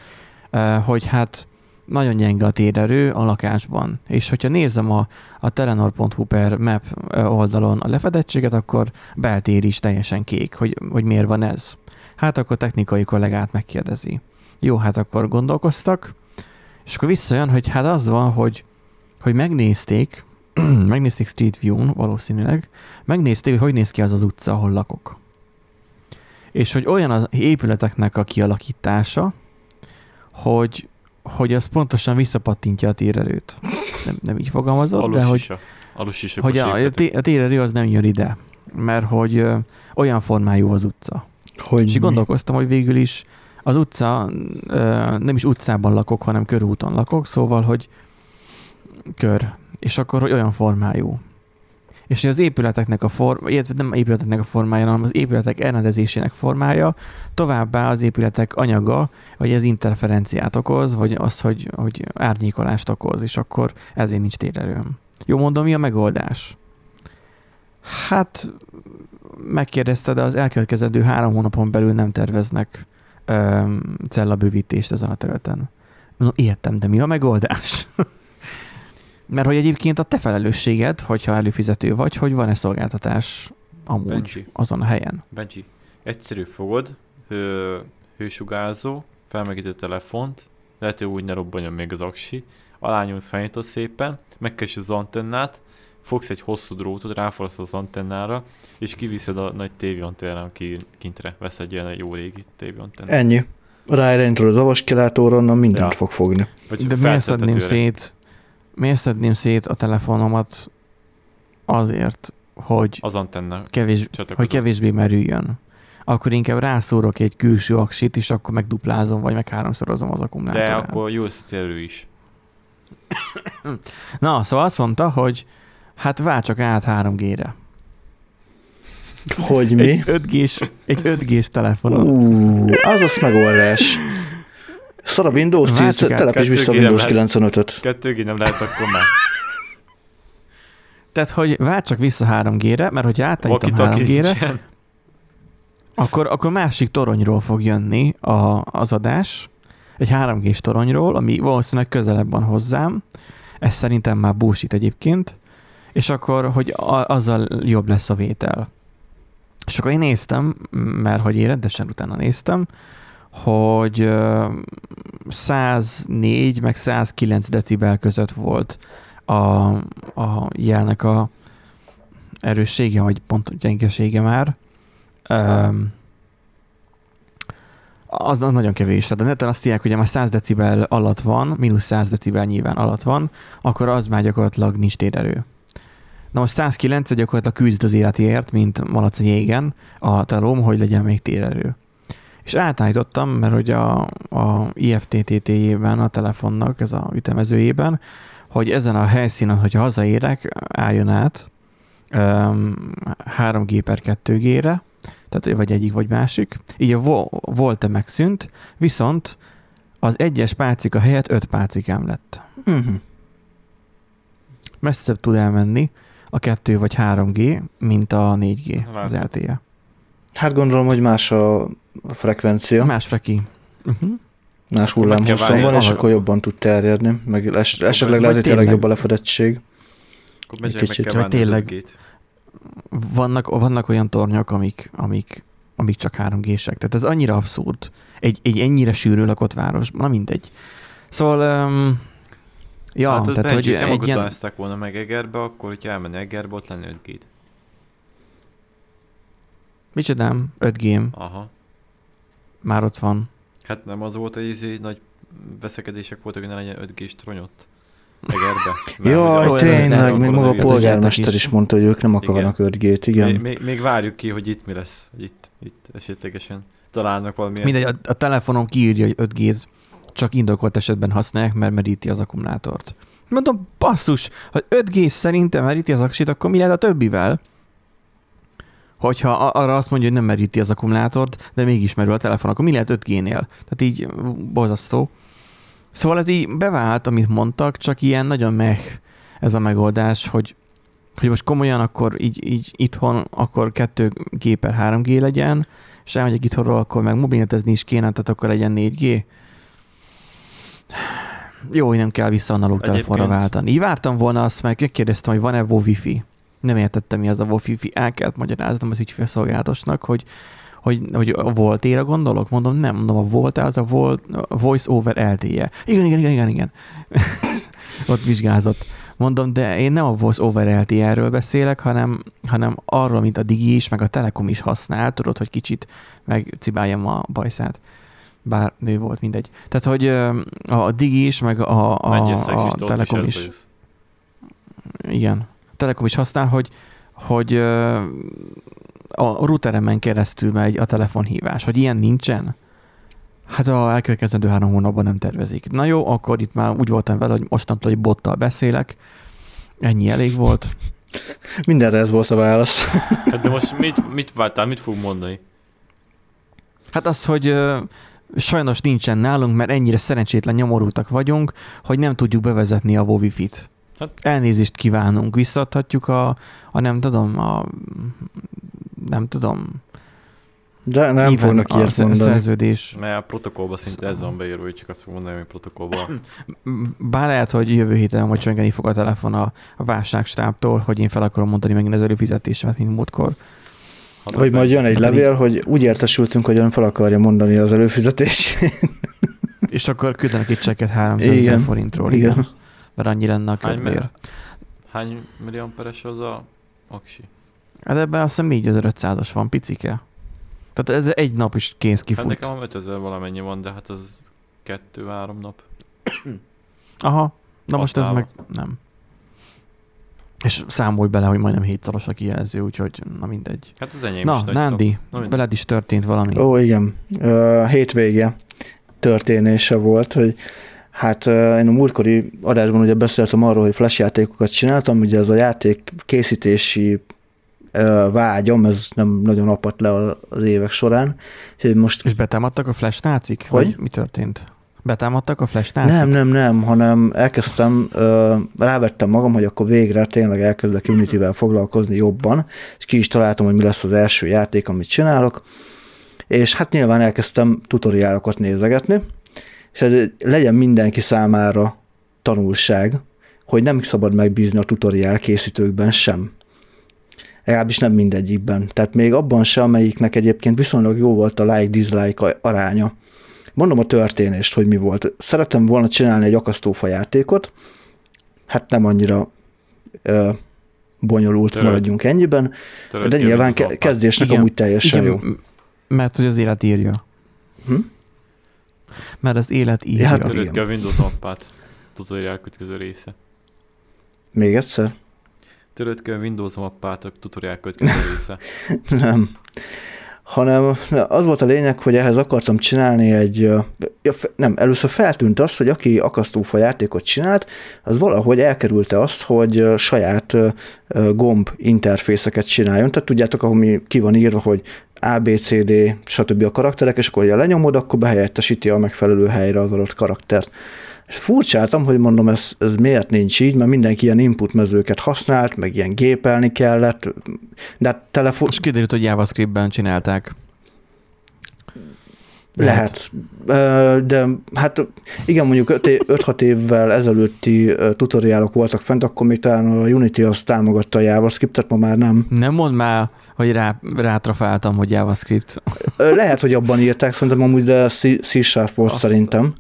Speaker 1: hogy hát nagyon gyenge a térerő a lakásban. És hogyha nézem a, a telenor.hu per map oldalon a lefedettséget, akkor beltér is teljesen kék, hogy, hogy miért van ez. Hát akkor technikai kollégát megkérdezi. Jó, hát akkor gondolkoztak, és akkor visszajön, hogy hát az van, hogy, hogy megnézték, megnézték Street View-n valószínűleg, megnézték, hogy hogy néz ki az az utca, ahol lakok. És hogy olyan az épületeknek a kialakítása, hogy, hogy az pontosan visszapattintja a térerőt. Nem, nem így fogalmazott,
Speaker 2: Alus
Speaker 1: de hogy,
Speaker 2: is a, alus is
Speaker 1: hogy a, a térerő az nem jön ide, mert hogy ö, olyan formájú az utca.
Speaker 3: Hogy
Speaker 1: És így gondolkoztam, hogy végül is az utca, ö, nem is utcában lakok, hanem körúton lakok, szóval, hogy kör. És akkor, hogy olyan formájú. És hogy az épületeknek a forma, illetve nem épületeknek a formája, hanem az épületek elrendezésének formája, továbbá az épületek anyaga, vagy ez interferenciát okoz, vagy az, hogy, hogy árnyékolást okoz, és akkor ezért nincs térerőm. Jó mondom, mi a megoldás? Hát megkérdezte, de az elkövetkezendő három hónapon belül nem terveznek um, cellabővítést ezen a területen. No, értem, de mi a megoldás? Mert hogy egyébként a te felelősséged, hogyha előfizető vagy, hogy van-e szolgáltatás amúgy
Speaker 2: Benji.
Speaker 1: azon a helyen.
Speaker 2: Benji, egyszerű fogod, hő, hősugárzó, felmegítő telefont, lehet, hogy úgy ne robbanjon még az aksi, alányulsz felnyitod szépen, megkeresed az antennát, fogsz egy hosszú drótot, ráfordulsz az antennára, és kiviszed a nagy tévéantennán ki, kintre, vesz egy ilyen jó régi tévéantennát.
Speaker 3: Ennyi. Ráirányítod az avaskilátóra, onnan mindent
Speaker 2: Ja.
Speaker 3: fog fogni.
Speaker 2: Vagy
Speaker 1: De miért szedném szét, miért szedném szét a telefonomat azért, hogy,
Speaker 2: Az antenna
Speaker 1: kevés, hogy kevésbé merüljön? Akkor inkább rászórok egy külső aksit, és akkor megduplázom, vagy meg háromszorozom az
Speaker 2: De
Speaker 1: akkumulátorát.
Speaker 2: akkor jó elő is.
Speaker 1: Na, szóval azt mondta, hogy hát váltsak át 3G-re.
Speaker 3: Hogy mi?
Speaker 1: Egy 5G-s, egy 5G-s telefonon.
Speaker 3: Ú, az az megoldás. Szar a Windows 10,
Speaker 1: Váltsuk át,
Speaker 3: telepíts vissza a Windows
Speaker 2: gigabájt.
Speaker 3: 95-öt.
Speaker 2: Kettő nem lehet akkor már.
Speaker 1: Tehát, hogy váltsak vissza 3G-re, mert hogyha átállítom
Speaker 2: Walkie-talkie
Speaker 1: 3G-re,
Speaker 2: nincsen.
Speaker 1: akkor, akkor másik toronyról fog jönni a, az adás, egy 3G-s toronyról, ami valószínűleg közelebb van hozzám, ez szerintem már bullshit egyébként, és akkor, hogy a, azzal jobb lesz a vétel. És akkor én néztem, mert hogy én rendesen utána néztem, hogy ö, 104 meg 109 decibel között volt a, a jelnek a erőssége, vagy pont gyengesége már. Um, az az nagyon kevés. Tehát a neten azt írják, hogy már 100 decibel alatt van, mínusz 100 decibel nyilván alatt van, akkor az már gyakorlatilag nincs térerő. Na most 109 gyakorlatilag küzd az életéért, mint malac a jégen, a telóm, hogy legyen még térerő. És átállítottam, mert hogy a, a IFTTT-jében, a telefonnak, ez a ütemezőjében, hogy ezen a helyszínen, hogyha hazaérek, álljon át um, 3G per 2G-re, tehát vagy egyik, vagy másik. Így a volt-e megszűnt, viszont az egyes pálcika helyett öt pálcikám lett. Uh-huh. Messzebb tud elmenni a 2 vagy 3G, mint a 4G Várj. az LTE.
Speaker 3: Hát gondolom, hogy más a frekvencia.
Speaker 1: Más freki. Uh-huh.
Speaker 3: Más hullámhosszon van, és akkor jobban tud terjedni, meg es- esetleg lehet, hogy tényleg jobb a lefedettség.
Speaker 2: Akkor meg kicsit, kell tényleg
Speaker 1: vannak, vannak olyan tornyok, amik, amik, amik csak 3G-sek. Tehát ez annyira abszurd. Egy, egy ennyire sűrű lakott város. Na mindegy. Szóval um, Ja,
Speaker 2: hát, tehát hogy egy ilyen... volna meg Egerbe, akkor hogyha elmenni Egerbe, ott lenne 5 g
Speaker 1: Micsodám, 5 g
Speaker 2: Aha.
Speaker 1: Már ott van.
Speaker 2: Hát nem az volt, hogy izé nagy veszekedések voltak, hogy ne legyen 5 g tronyott. Egerbe.
Speaker 3: Jaj, tényleg, még maga a polgármester is. mondta, hogy ők nem akarnak 5G-t, igen.
Speaker 2: Még, még, még, várjuk ki, hogy itt mi lesz, hogy itt, itt esetlegesen találnak valamilyen.
Speaker 1: Mindegy, a, a telefonon kiírja, hogy 5 g csak indokolt esetben használják, mert meríti az akkumulátort. Mondom, basszus, ha 5G szerintem meríti az aksit, akkor mi lehet a többivel? Hogyha arra azt mondja, hogy nem meríti az akkumulátort, de mégis merül a telefon, akkor mi lehet 5G-nél? Tehát így borzasztó. Szóval ez így bevált, amit mondtak, csak ilyen nagyon meh ez a megoldás, hogy, hogy most komolyan akkor így, így itthon akkor 2G per 3G legyen, és elmegyek itthonról, akkor meg mobilnetezni is kéne, tehát akkor legyen 4G. Jó, hogy nem kell vissza analóg telefonra váltani. Így vártam volna azt, meg megkérdeztem, hogy van-e wifi. Nem értettem, mi az a wifi. El kellett magyaráznom az ügyfélszolgálatosnak, hogy hogy, hogy a volt gondolok? Mondom, nem, mondom, a volt az a volt, a voice over LTE. Igen, igen, igen, igen, igen. Ott vizsgázott. Mondom, de én nem a voice over LTE-ről beszélek, hanem, hanem arról, mint a Digi is, meg a Telekom is használ, tudod, hogy kicsit megcibáljam a bajszát bár nő volt, mindegy. Tehát, hogy a Digi is, meg a, a, a, a Telekom is. is. Igen. Telekom is használ, hogy, hogy a routeremen keresztül megy a telefonhívás, hogy ilyen nincsen. Hát a elkövetkezendő három hónapban nem tervezik. Na jó, akkor itt már úgy voltam vele, hogy mostantól egy bottal beszélek. Ennyi elég volt.
Speaker 3: Mindenre ez volt a válasz.
Speaker 2: Hát de most mit, mit vártál, mit fog mondani?
Speaker 1: Hát az, hogy sajnos nincsen nálunk, mert ennyire szerencsétlen nyomorultak vagyunk, hogy nem tudjuk bevezetni a Wi-Fi-t. Hát. Elnézést kívánunk, visszadhatjuk a, a nem tudom, a nem tudom,
Speaker 3: de nem Nyilván fognak ilyet mondani.
Speaker 1: szerződés.
Speaker 2: Mert a protokollban szinte ez van beírva, hogy csak azt fog mondani, hogy protokollban.
Speaker 1: Bár lehet, hogy jövő héten majd csöngeni fog a telefon a, a válságstábtól, hogy én fel akarom mondani megint az előfizetésemet, mint múltkor.
Speaker 3: Vagy majd jön egy levél, hogy úgy értesültünk, hogy ön fel akarja mondani az előfizetését.
Speaker 1: És akkor küldenek egy csekket 300 ezer forintról, igen. igen. Mert annyi lenne a kötvér.
Speaker 2: Hány, hány peres az a aksi?
Speaker 1: Hát ebben azt hiszem 4500-as van, picike. Tehát ez egy nap is kész kifut.
Speaker 2: Hát nekem 5000 valamennyi van, de hát az kettő-három nap.
Speaker 1: Aha, na most ez meg nem. És számolj bele, hogy majdnem hétszoros a kijelző, úgyhogy na mindegy.
Speaker 2: Hát az enyém
Speaker 1: na, is Nándi, na, veled is történt valami.
Speaker 3: Ó, igen. Uh, hétvége történése volt, hogy Hát én a múltkori adásban ugye beszéltem arról, hogy flash játékokat csináltam, ugye ez a játék készítési vágyam, ez nem nagyon apadt le az évek során.
Speaker 1: És, most... és betámadtak a flash nácik? Hogy? Vagy mi történt? Betámadtak a flash nácik?
Speaker 3: Nem, nem, nem, hanem elkezdtem, rávettem magam, hogy akkor végre tényleg elkezdek Unity-vel foglalkozni jobban, és ki is találtam, hogy mi lesz az első játék, amit csinálok, és hát nyilván elkezdtem tutoriálokat nézegetni, és ez legyen mindenki számára tanulság, hogy nem szabad megbízni a tutoriál készítőkben sem legalábbis nem mindegyikben. Tehát még abban se, amelyiknek egyébként viszonylag jó volt a like-dislike aránya. Mondom a történést, hogy mi volt. Szerettem volna csinálni egy akasztófa játékot, hát nem annyira ö, bonyolult, Töröd. maradjunk ennyiben, Töröd de nyilván ke- kezdésnek Igen. amúgy teljesen Igen, jó.
Speaker 1: Mert hogy az élet írja. Hm? Mert az élet írja.
Speaker 2: Hát, Töröd ki a Windows appát, tutorial kötkező része.
Speaker 3: Még egyszer?
Speaker 2: Töröd ki a Windows mappát a tutorial következő része.
Speaker 3: Nem. Hanem az volt a lényeg, hogy ehhez akartam csinálni egy, nem, először feltűnt az, hogy aki akasztófa játékot csinált, az valahogy elkerülte azt, hogy saját gomb interfészeket csináljon. Tehát tudjátok, ahol mi ki van írva, hogy A, B, C, D, stb. a karakterek, és akkor ha lenyomod, akkor behelyettesíti a megfelelő helyre az adott karaktert. És furcsáltam, hogy mondom, ez, ez miért nincs így, mert mindenki ilyen input mezőket használt, meg ilyen gépelni kellett, de hát telefon...
Speaker 1: És kiderült, hogy JavaScript-ben csinálták.
Speaker 3: Lehet. Ö, De hát igen, mondjuk 5-6 évvel ezelőtti tutoriálok voltak fent, akkor még talán a Unity az támogatta a JavaScript-et, ma már nem.
Speaker 1: Nem mondd már, hogy rá, rátrafáltam, hogy JavaScript.
Speaker 3: Lehet, hogy abban írták, szerintem amúgy, de C- C-Sharp volt
Speaker 2: Azt-
Speaker 3: szerintem.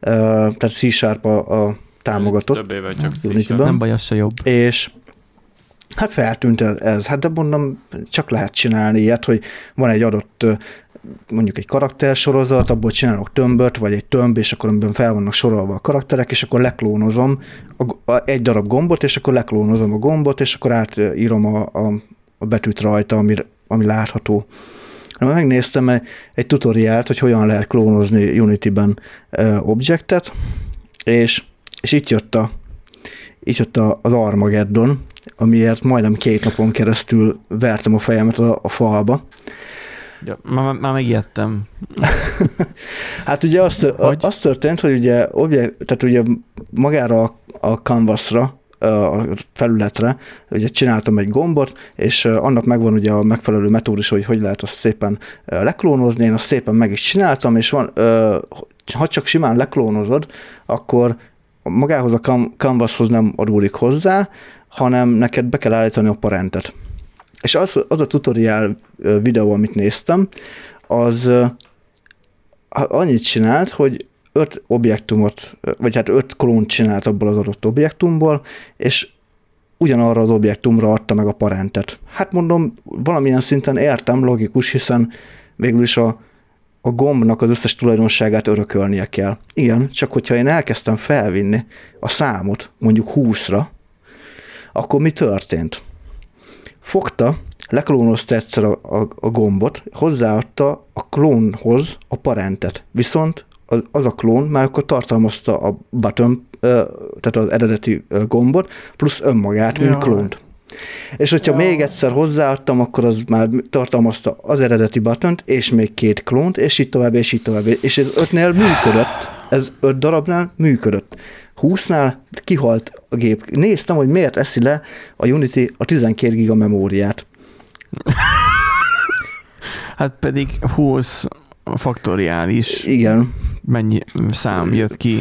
Speaker 3: Ö, Tehát C-Sharp a, a támogatott.
Speaker 2: Több éve csak. C-sharp.
Speaker 1: Nem baj, az se jobb.
Speaker 3: És hát feltűnt ez, ez, hát de mondom, csak lehet csinálni ilyet, hogy van egy adott mondjuk egy karaktersorozat, abból csinálok tömböt, vagy egy tömb, és akkor amiben fel vannak sorolva a karakterek, és akkor leklónozom a, a, egy darab gombot, és akkor leklónozom a gombot, és akkor átírom a, a, a betűt rajta, ami, ami látható. Na, Megnéztem egy, egy tutoriált, hogy hogyan lehet klónozni Unity-ben objektet, és, és itt jött a, itt jött a, az Armageddon, amiért majdnem két napon keresztül vertem a fejemet a, a falba.
Speaker 1: Ja, már, már megijedtem.
Speaker 3: Hát ugye az,
Speaker 1: Hogy?
Speaker 3: hogy? az történt, hogy ugye, objekt, tehát ugye magára a, a canvasra, a felületre, ugye csináltam egy gombot, és annak megvan ugye a megfelelő metódus, hogy hogy lehet azt szépen leklónozni, én azt szépen meg is csináltam, és van, ha csak simán leklónozod, akkor magához a canvashoz nem adódik hozzá, hanem neked be kell állítani a parentet. És az, az a tutoriál ö, videó, amit néztem, az annyit csinált, hogy öt objektumot, vagy hát öt klónt csinált abból az adott objektumból, és ugyanarra az objektumra adta meg a parentet. Hát mondom, valamilyen szinten értem, logikus, hiszen végül is a, a gombnak az összes tulajdonságát örökölnie kell. Igen, csak hogyha én elkezdtem felvinni a számot mondjuk 20-ra, akkor mi történt? Fogta, leklónozta egyszer a, a, a gombot, hozzáadta a klónhoz a parentet. Viszont az, az a klón már akkor tartalmazta a button, tehát az eredeti gombot, plusz önmagát, mint
Speaker 1: Jaj.
Speaker 3: klónt. És hogyha
Speaker 1: Jaj.
Speaker 3: még egyszer hozzáadtam, akkor az már tartalmazta az eredeti buttont, és még két klónt, és így tovább, és így tovább. És ez ötnél működött, ez öt darabnál működött. 20-nál kihalt a gép. Néztem, hogy miért eszi le a Unity a 12 giga memóriát.
Speaker 1: Hát pedig 20 faktoriális
Speaker 3: Igen.
Speaker 1: Mennyi szám jött ki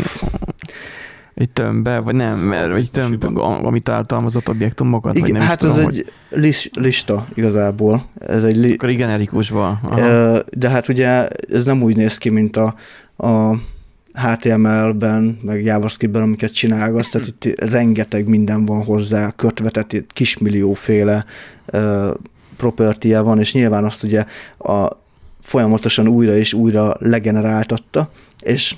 Speaker 1: egy tömbbe, vagy nem, mert egy tömb, amit tartalmazott objektumokat, vagy
Speaker 3: Igen
Speaker 1: nem
Speaker 3: hát
Speaker 1: is tudom,
Speaker 3: ez
Speaker 1: hogy
Speaker 3: egy lis, lista igazából. Ez egy li,
Speaker 1: akkor generikusban. Aha.
Speaker 3: De hát ugye ez nem úgy néz ki, mint a, a HTML-ben, meg JavaScript-ben, amiket csinálgatsz, tehát itt rengeteg minden van hozzá, kötve, tehát itt kismillióféle uh, property van, és nyilván azt ugye a, folyamatosan újra és újra legeneráltatta, és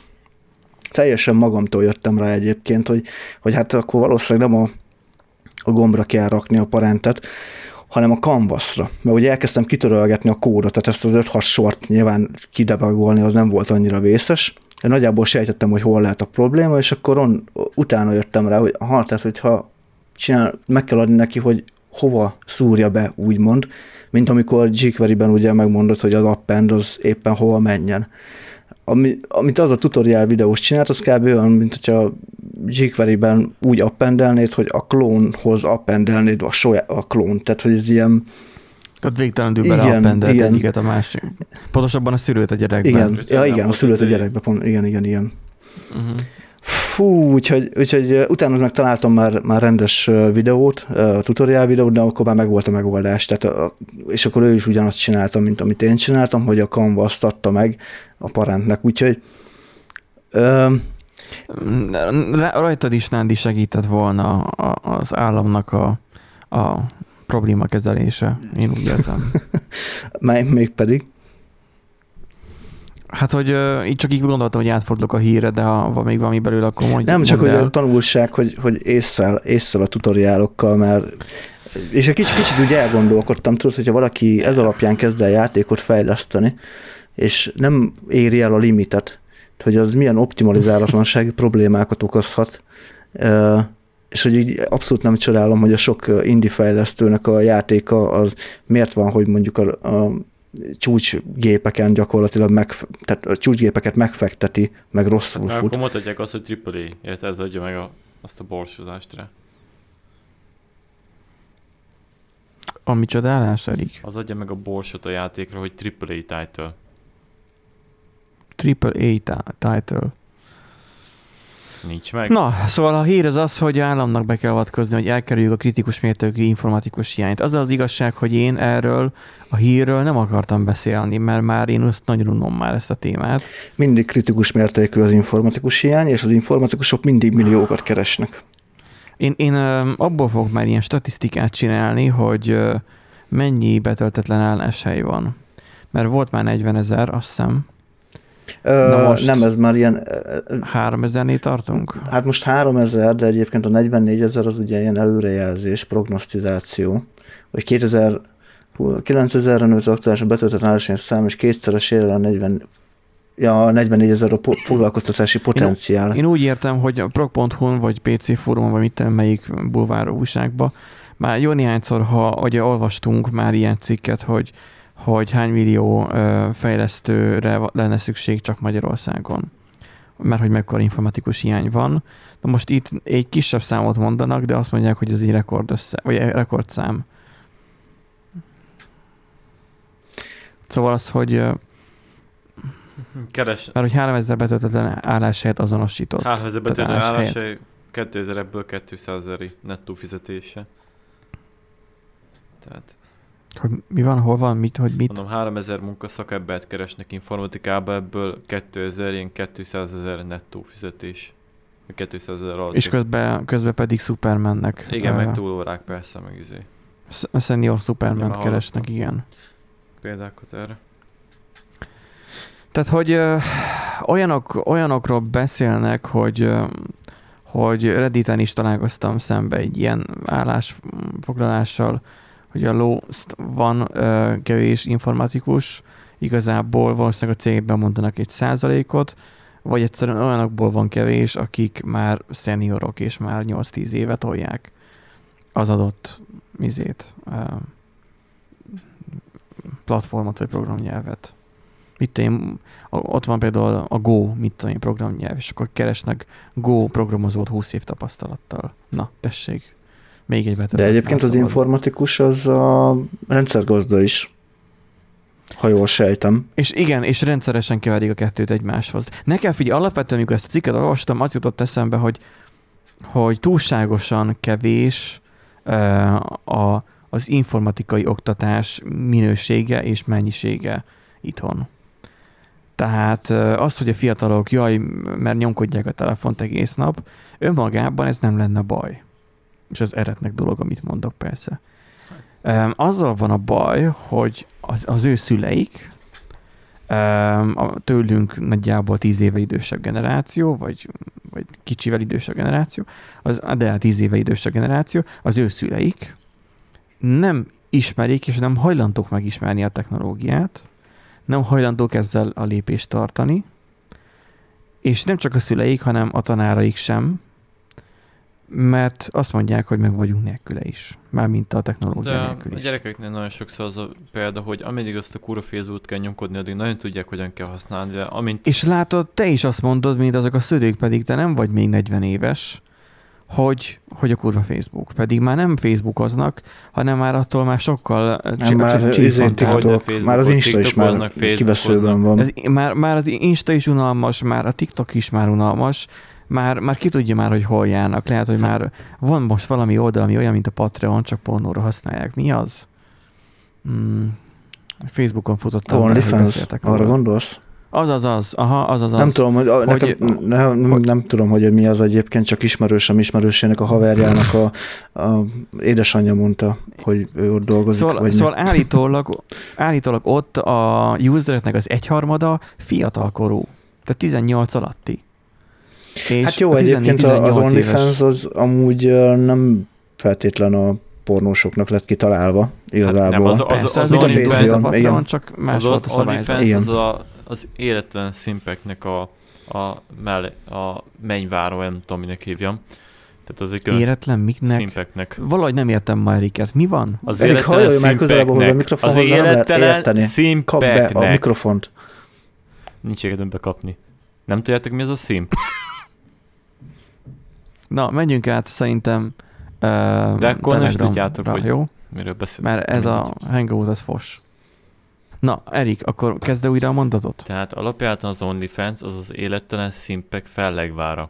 Speaker 3: teljesen magamtól jöttem rá egyébként, hogy, hogy hát akkor valószínűleg nem a, a gombra kell rakni a parentet, hanem a canvasra. Mert ugye elkezdtem kitörölgetni a kódot, tehát ezt az 5-6 sort nyilván kidebagolni, az nem volt annyira vészes. Én nagyjából sejtettem, hogy hol lehet a probléma, és akkor on, utána jöttem rá, hogy ha, tehát hogyha csinál, meg kell adni neki, hogy hova szúrja be, úgymond, mint amikor jQuery-ben ugye megmondod, hogy az append az éppen hova menjen. Ami, amit az a tutoriál videós csinált, az kb. olyan, mint hogyha jQuery-ben úgy appendelnéd, hogy a klónhoz appendelnéd a, soja, a klón. Tehát, hogy ez ilyen,
Speaker 1: Tehát végtelenül beleappendelt
Speaker 3: igen.
Speaker 1: egyiket a másik. Pontosabban a szülőt a gyerekben.
Speaker 3: igen, ja, igen, a szülőt a
Speaker 2: egy-
Speaker 3: gyerekbe, pont, igen, igen, igen.
Speaker 1: Uh-huh.
Speaker 3: Fú, úgyhogy, úgyhogy utána meg találtam már, már rendes videót, tutoriál videót, de akkor már megvolt a megoldás. Tehát, és akkor ő is ugyanazt csinálta, mint amit én csináltam, hogy a Canva azt adta meg a parentnek. Úgyhogy
Speaker 1: Rá- Rajtad is Nándi segített volna az államnak a, a probléma kezelése, én úgy érzem.
Speaker 3: mely- még pedig,
Speaker 1: Hát, hogy uh, így csak így gondoltam, hogy átfordulok a hírre, de ha van még valami belőle, akkor mondj,
Speaker 3: nem csak, hogy
Speaker 1: el.
Speaker 3: a tanulság, hogy, hogy észszel, észszel a tutoriálokkal, mert és egy kicsit, kicsit úgy elgondolkodtam, tudod, hogyha valaki ez alapján kezd el játékot fejleszteni, és nem éri el a limitet, hogy az milyen optimalizálatlansági problémákat okozhat, és hogy így abszolút nem csodálom, hogy a sok indie fejlesztőnek a játéka az miért van, hogy mondjuk a, a csúcsgépeken gyakorlatilag meg, tehát a csúcsgépeket megfekteti, meg rosszul fut.
Speaker 2: Akkor mondhatják azt, hogy AAA, érted, ez adja meg a, azt a borsozást rá.
Speaker 1: Ami csodálás, Erik?
Speaker 2: Az adja meg a borsot a játékra, hogy AAA title.
Speaker 1: AAA title.
Speaker 2: Nincs meg.
Speaker 1: Na, szóval a hír az az, hogy államnak be kell avatkozni, hogy elkerüljük a kritikus mértékű informatikus hiányt. Az az igazság, hogy én erről a hírről nem akartam beszélni, mert már én azt nagyon unom már ezt a témát.
Speaker 3: Mindig kritikus mértékű az informatikus hiány, és az informatikusok mindig milliókat keresnek.
Speaker 1: Én, én abból fogok már ilyen statisztikát csinálni, hogy mennyi betöltetlen álláshely van. Mert volt már 40 ezer, azt hiszem,
Speaker 3: Na most nem, ez már ilyen...
Speaker 1: 3000-nél tartunk?
Speaker 3: Hát most 3000, de egyébként a 44 ezer az ugye ilyen előrejelzés, prognosztizáció, hogy 2000 9000-re nőtt aktuális betöltött állásány szám, és kétszeresére a 40, ja, 44 ezer a po- foglalkoztatási potenciál.
Speaker 1: Én, én úgy értem, hogy a prog.hu-n, vagy PC fórumon, vagy mit melyik bulvár újságba, már jó néhányszor, ha ugye olvastunk már ilyen cikket, hogy hogy hány millió fejlesztőre lenne szükség csak Magyarországon, mert hogy mekkora informatikus hiány van. De most itt egy kisebb számot mondanak, de azt mondják, hogy ez egy rekord össze, vagy rekordszám. Szóval az, hogy
Speaker 2: Keres.
Speaker 1: Mert hogy 3000 betöltetlen álláshelyet azonosított.
Speaker 2: 3000 betöltetlen álláshely, 2000 ebből 200 ezeri nettó fizetése. Tehát
Speaker 1: hogy mi van, hol van, mit, hogy mit?
Speaker 2: Mondom, 3000 munkaszakembert keresnek informatikába, ebből 2000, ilyen 200 ezer nettó fizetés. 200 ezer alatt.
Speaker 1: És közben, közben pedig Supermannek.
Speaker 2: Igen, uh, meg túlórák persze, meg izé.
Speaker 1: Senior Superman keresnek, igen.
Speaker 2: Példákat erre.
Speaker 1: Tehát, hogy uh, olyanok, olyanokról beszélnek, hogy uh, hogy Redditen is találkoztam szembe egy ilyen állásfoglalással, hogy a lószt van uh, kevés informatikus, igazából valószínűleg a cégben mondanak egy százalékot, vagy egyszerűen olyanokból van kevés, akik már szeniorok és már 8-10 évet tolják az adott mizét, platformot vagy programnyelvet. Mit tudom ott van például a Go, mit tudom én, programnyelv, és akkor keresnek Go programozót 20 év tapasztalattal. Na, tessék, még egy
Speaker 3: De egyébként az informatikus az a rendszergazda is, ha jól sejtem.
Speaker 1: És igen, és rendszeresen keverik a kettőt egymáshoz. Nekem figyelj, alapvetően, amikor ezt a cikket olvastam, az jutott eszembe, hogy, hogy túlságosan kevés uh, a, az informatikai oktatás minősége és mennyisége itthon. Tehát az, hogy a fiatalok, jaj, mert nyomkodják a telefont egész nap, önmagában ez nem lenne baj és az eretnek dolog, amit mondok persze. Um, azzal van a baj, hogy az, az ő szüleik, um, a tőlünk nagyjából tíz éve idősebb generáció, vagy, vagy kicsivel idősebb generáció, az, de tíz éve idősebb generáció, az ő szüleik nem ismerik, és nem hajlandók megismerni a technológiát, nem hajlandók ezzel a lépést tartani, és nem csak a szüleik, hanem a tanáraik sem, mert azt mondják, hogy meg vagyunk nélküle is. Mármint a technológia De nélkül is.
Speaker 2: a gyerekeknél nagyon sokszor az a példa, hogy ameddig azt a kura Facebook kell nyomkodni, addig nagyon tudják, hogyan kell használni, de amint...
Speaker 1: És látod, te is azt mondod, mint azok a szülők, pedig te nem vagy még 40 éves, hogy, hogy a kurva Facebook. Pedig már nem Facebookoznak, hanem már attól már sokkal
Speaker 3: nem, már, izé TikTok, már az Insta is már kiveszőben van. Ez,
Speaker 1: már, már az Insta is unalmas, már a TikTok is már unalmas, már, már ki tudja már, hogy hol járnak. Lehet, hogy már van most valami oldal, ami olyan, mint a Patreon, csak pornóra használják. Mi az? Hmm. Facebookon futottam.
Speaker 3: OnlyFans, arra gondolsz?
Speaker 1: Az, az, az. Aha, az, az, az.
Speaker 3: Nem tudom, hogy, hogy, nekem, nem, hogy, nem tudom, hogy mi az egyébként, csak ismerősöm ismerősének a haverjának a, a édesanyja mondta, hogy ő ott dolgozik.
Speaker 1: Szóval,
Speaker 3: vagy
Speaker 1: szóval állítólag, állítólag ott a usereknek az egyharmada fiatalkorú, tehát 18 alatti.
Speaker 3: És hát jó, egyébként az OnlyFans az amúgy nem feltétlen a pornósoknak lett kitalálva, igazából.
Speaker 2: nem, az-
Speaker 1: Persze, az,
Speaker 3: mint a
Speaker 1: az,
Speaker 3: Patreon,
Speaker 1: a Patreon,
Speaker 3: igen.
Speaker 1: csak más
Speaker 2: az
Speaker 1: volt a szabályzat.
Speaker 2: OnlyFans
Speaker 3: Igen.
Speaker 2: az a, az életlen szimpeknek a, a, mellé, a mennyváró, nem tudom, minek hívjam. Tehát az egy
Speaker 1: Éretlen miknek?
Speaker 2: szimpeknek.
Speaker 1: Valahogy nem értem ma Eriket. Mi van?
Speaker 2: Az
Speaker 3: Erik, hajolj már közelebb hozzá a
Speaker 2: szimpeknek.
Speaker 3: mikrofonhoz,
Speaker 2: Az
Speaker 3: mert nem lehet
Speaker 2: életlen
Speaker 3: érteni. Kap be a
Speaker 2: szimpeknek.
Speaker 3: mikrofont.
Speaker 2: Nincs érdem bekapni. Nem tudjátok, mi az a szimp?
Speaker 1: Na, menjünk át szerintem uh,
Speaker 2: De akkor nem is tudjátok, hogy-
Speaker 1: jó?
Speaker 2: Miről beszélünk?
Speaker 1: Mert ez a hangout az fos. Na, Erik, akkor kezd újra a mondatot?
Speaker 2: Tehát alapjában az OnlyFans az az élettelen szimpek fellegvára.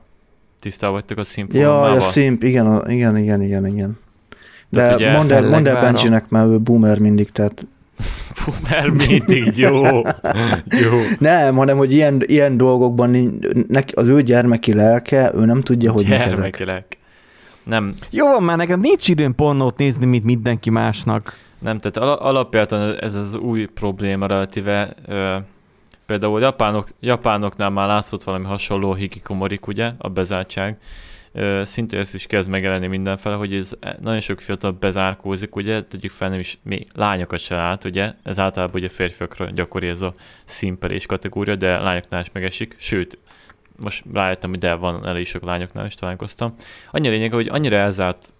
Speaker 2: Tisztában vagytok a szimp
Speaker 3: Ja, a szimp, igen, igen, igen, igen, igen. De mondd el, mondd el. Benjinek, mert ő boomer mindig, tehát
Speaker 2: mert mindig jó. jó.
Speaker 3: nem, hanem, hogy ilyen, ilyen dolgokban neki, az ő gyermeki lelke, ő nem tudja, hogy ezek.
Speaker 2: Gyermekileg. Nem,
Speaker 1: Jó van már, nekem nincs időm pornót nézni, mint mindenki másnak.
Speaker 2: Nem, tehát ala- alapjában ez az új probléma relatíve. Például japánok, japánoknál már látszott valami hasonló hikikomorik, ugye, a bezártság. Ö, szinte ez is kezd megjelenni mindenfele, hogy ez nagyon sok fiatal bezárkózik, ugye, tegyük fel nem is még lányokat se lát, ugye, ez általában ugye férfiakra gyakori ez a szimperés kategória, de lányoknál is megesik, sőt, most rájöttem, hogy de van elég sok lányoknál is találkoztam. Annyi a lényeg, hogy annyira elzárt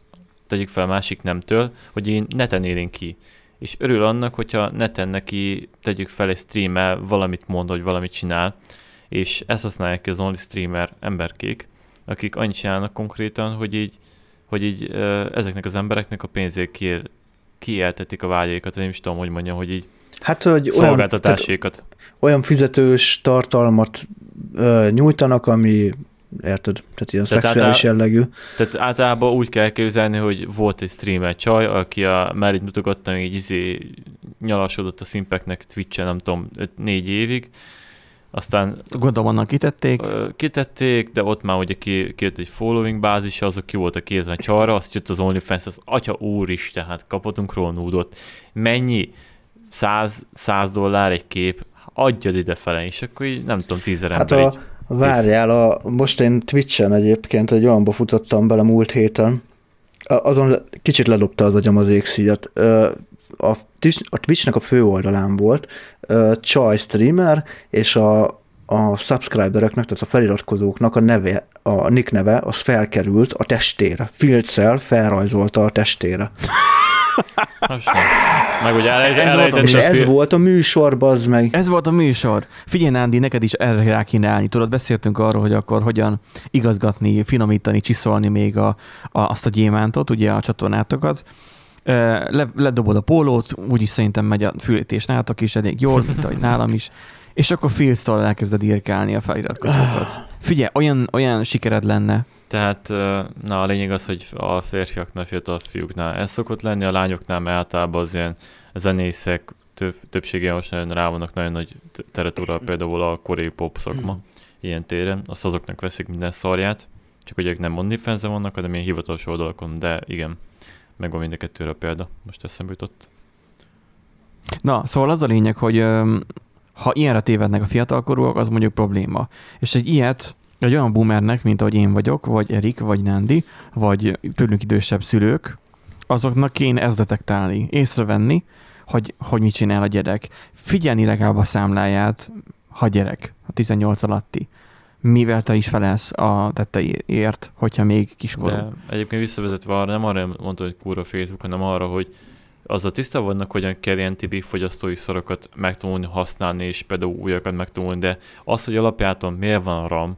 Speaker 2: tegyük fel a másik nemtől, hogy én neten élén ki. És örül annak, hogyha neten neki tegyük fel egy streamer valamit mond, hogy valamit csinál, és ezt használják ki az only streamer emberkék, akik annyit csinálnak konkrétan, hogy így, hogy így ezeknek az embereknek a pénzét kiél, kieltetik a vágyaikat, nem is tudom, hogy mondjam, hogy így
Speaker 3: Hát, hogy olyan, olyan fizetős tartalmat ö, nyújtanak, ami, érted, tehát ilyen
Speaker 2: Tehát
Speaker 3: szexuális jellegű.
Speaker 2: Tehát általában úgy kell képzelni, hogy volt egy streamer csaj, aki a mellét mutogatta, így izé nyalasodott a szimpeknek Twitch-en, nem tudom, 4 évig. Aztán
Speaker 1: Gondolom annak kitették.
Speaker 2: kitették, de ott már ugye ki, kijött egy following bázisa, azok ki voltak kézve csarra, azt jött az OnlyFans, az atya úristen, hát kapottunk róla nudot. Mennyi? 100, 100 dollár egy kép, adjad ide fele, és akkor így nem tudom, tízer
Speaker 3: Hát
Speaker 2: ember
Speaker 3: a,
Speaker 2: így.
Speaker 3: Várjál, a, most én Twitch-en egyébként egy olyanba futottam bele múlt héten, azon kicsit ledobta az agyam az égszíjat. A, Twitch- a Twitch-nek a fő oldalán volt Csaj streamer, és a, a subscribereknek, tehát a feliratkozóknak a neve, a nick neve, az felkerült a testére. Filccel felrajzolta a testére.
Speaker 2: Meg ugye elejt,
Speaker 1: Ez volt a-
Speaker 2: a
Speaker 3: ez volt a műsor, bazd meg.
Speaker 1: Ez volt a műsor. Figyelj, Nándi, neked is erre rá kéne állni. Tudod, beszéltünk arról, hogy akkor hogyan igazgatni, finomítani, csiszolni még a, a, azt a gyémántot, ugye a csatornátokat. Le, ledobod a pólót, úgyis szerintem megy a fülítés nálatok is elég jól, mint ahogy nálam is. És akkor Filztól elkezded írkálni a feliratkozókat. Figyelj, olyan, olyan sikered lenne.
Speaker 2: Tehát, na a lényeg az, hogy a férfiaknál, fiatal fiúknál ez szokott lenni, a lányoknál mert általában az ilyen zenészek több, többsége most nagyon rá vannak nagyon nagy t- teretúra, például a koreai pop szakma ilyen téren, azt azoknak veszik minden szarját, csak hogy ők nem onlyfans vannak, hanem ilyen hivatalos oldalakon, de igen, megvan mind a kettőre a példa, most eszembe jutott.
Speaker 1: Na, szóval az a lényeg, hogy ha ilyenre tévednek a fiatalkorúak, az mondjuk probléma. És egy ilyet egy olyan boomernek, mint ahogy én vagyok, vagy Erik, vagy Nandi, vagy tőlünk idősebb szülők, azoknak kéne ezt detektálni, észrevenni, hogy, hogy mit csinál a gyerek. Figyelni legalább a számláját, ha gyerek, a 18 alatti. Mivel te is felelsz a tetteiért, hogyha még kiskorú.
Speaker 2: De egyébként visszavezetve arra, nem arra mondta, hogy kúra Facebook, hanem arra, hogy az a tiszta vannak, hogyan kell ilyen tipi fogyasztói szarokat megtanulni használni, és például újakat megtanulni, de az, hogy alapjáton miért van RAM,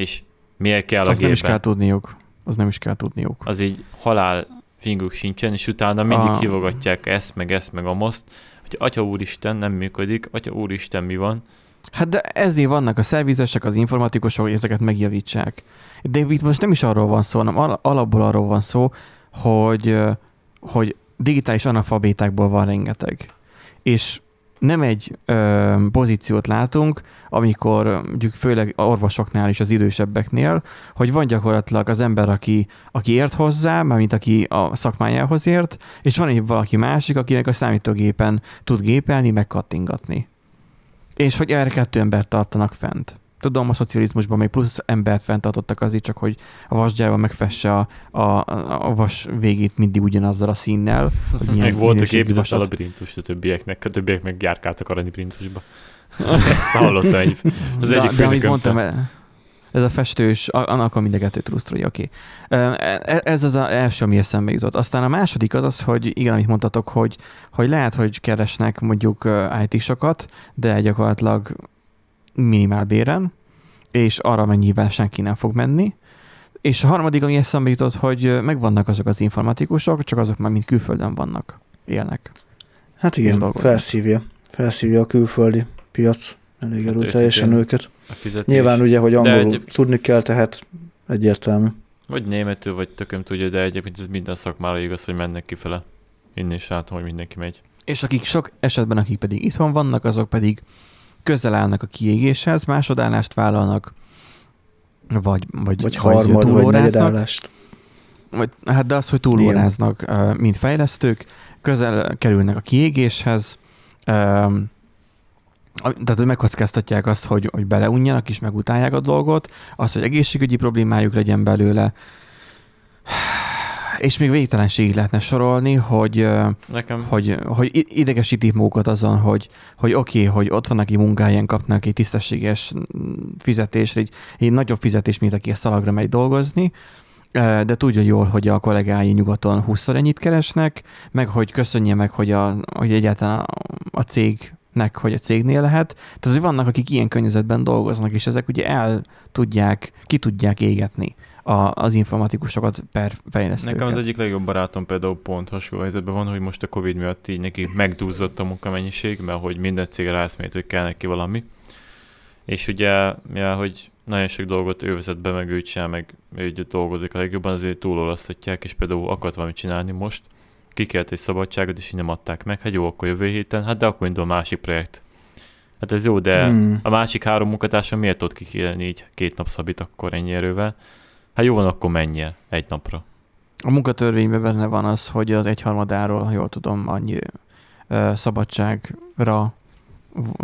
Speaker 2: és miért kell a
Speaker 1: Azt nem is kell tudniuk. Az nem is kell tudniuk.
Speaker 2: az így halál finguk sincsen, és utána mindig
Speaker 1: Ah.
Speaker 2: hívogatják ezt, meg ezt, meg amaszt, hogy atya úristen nem működik, atya úristen mi van,
Speaker 1: Hát de ezért vannak a szervizesek, az informatikusok, hogy ezeket megjavítsák. De itt most nem is arról van szó, hanem al- alapból arról van szó, hogy, hogy digitális analfabétákból van rengeteg. És nem egy ö, pozíciót látunk, amikor mondjuk főleg orvosoknál és az idősebbeknél, hogy van gyakorlatilag az ember, aki, aki ért hozzá, mármint aki a szakmájához ért, és van egy valaki másik, akinek a számítógépen tud gépelni, meg kattingatni. És hogy erre kettő embert tartanak fent. Tudom, a szocializmusban még plusz embert fenntartottak azért csak, hogy a vasgyárban megfesse a, a, a vas végét mindig ugyanazzal a színnel.
Speaker 2: Meg volt a
Speaker 1: minőségű
Speaker 2: képzett a labirintus a többieknek, a többiek meg járkáltak a labirintusba. Ezt hallottam egy, az
Speaker 1: de,
Speaker 2: egyik
Speaker 1: de amit mondtam, e- ez a festős, a- annak a mind a kettő true story, oké. Okay. Ez az az első, ami eszembe jutott. Aztán a második az az, hogy igen, amit mondtatok, hogy, hogy lehet, hogy keresnek mondjuk IT-sokat, de gyakorlatilag minimál béren, és arra mennyivel senki nem fog menni. És a harmadik, ami eszembe jutott, hogy megvannak azok az informatikusok, csak azok már mind külföldön vannak, élnek.
Speaker 3: Hát igen, felszívja. Felszívja a külföldi piac elég
Speaker 2: Hát
Speaker 3: erőteljesen őket.
Speaker 2: A fizetés.
Speaker 3: Nyilván ugye, hogy angolul
Speaker 2: egyébként-
Speaker 3: tudni kell, tehát egyértelmű.
Speaker 2: Vagy németül, vagy tököm tudja, de egyébként ez minden szakmára igaz, hogy mennek kifele. Én is látom, hogy mindenki megy.
Speaker 1: És akik sok esetben, akik pedig itthon vannak, azok pedig közel állnak a kiégéshez, másodállást vállalnak, vagy, vagy,
Speaker 3: Vagy
Speaker 1: vagy
Speaker 3: harmad, vagy
Speaker 1: túlóráznak.
Speaker 3: negyedállást.
Speaker 1: Vagy, hát de az, hogy túlóráznak, mint fejlesztők, közel kerülnek a kiégéshez, tehát, hogy megkockáztatják azt, hogy, hogy beleunjanak és megutálják a dolgot, azt, hogy egészségügyi problémájuk legyen belőle, és még végtelenségig lehetne sorolni, hogy
Speaker 2: Nekem
Speaker 1: hogy, hogy idegesítik magukat azon, hogy, hogy oké, okay, hogy ott van, aki munkáján kapnak egy tisztességes fizetést, egy, egy nagyobb fizetés, mint aki a szalagra megy dolgozni, de tudja jól, hogy a kollégái nyugaton 20 ennyit keresnek, meg hogy köszönje meg, hogy, a, hogy egyáltalán a, a cégnek, hogy a cégnél lehet. Tehát, hogy vannak, akik ilyen környezetben dolgoznak, és ezek ugye el tudják, ki tudják égetni a, az informatikusokat per fejlesztőket.
Speaker 2: Nekem az egyik legjobb barátom például pont hasonló helyzetben van, hogy most a Covid miatt így neki megdúzott a munkamennyiség, mert hogy minden cég rászmélt, hogy kell neki valami. És ugye, mivel hogy nagyon sok dolgot ő vezet be, meg ő csinál, meg ő dolgozik a legjobban, azért túlolasztatják, és például akart valamit csinálni most, kikért egy szabadságot, és így nem adták meg. Hát jó, akkor jövő héten, hát de akkor indul másik projekt. Hát ez jó, de
Speaker 3: Hmm.
Speaker 2: a másik három munkatársa miért tud kikérni így két nap szabít akkor ennyi erővel? Hát jó van, akkor menj el egy napra.
Speaker 1: A munkatörvényben benne van az, hogy az egyharmadáról, ha jól tudom, annyi ö, szabadságra,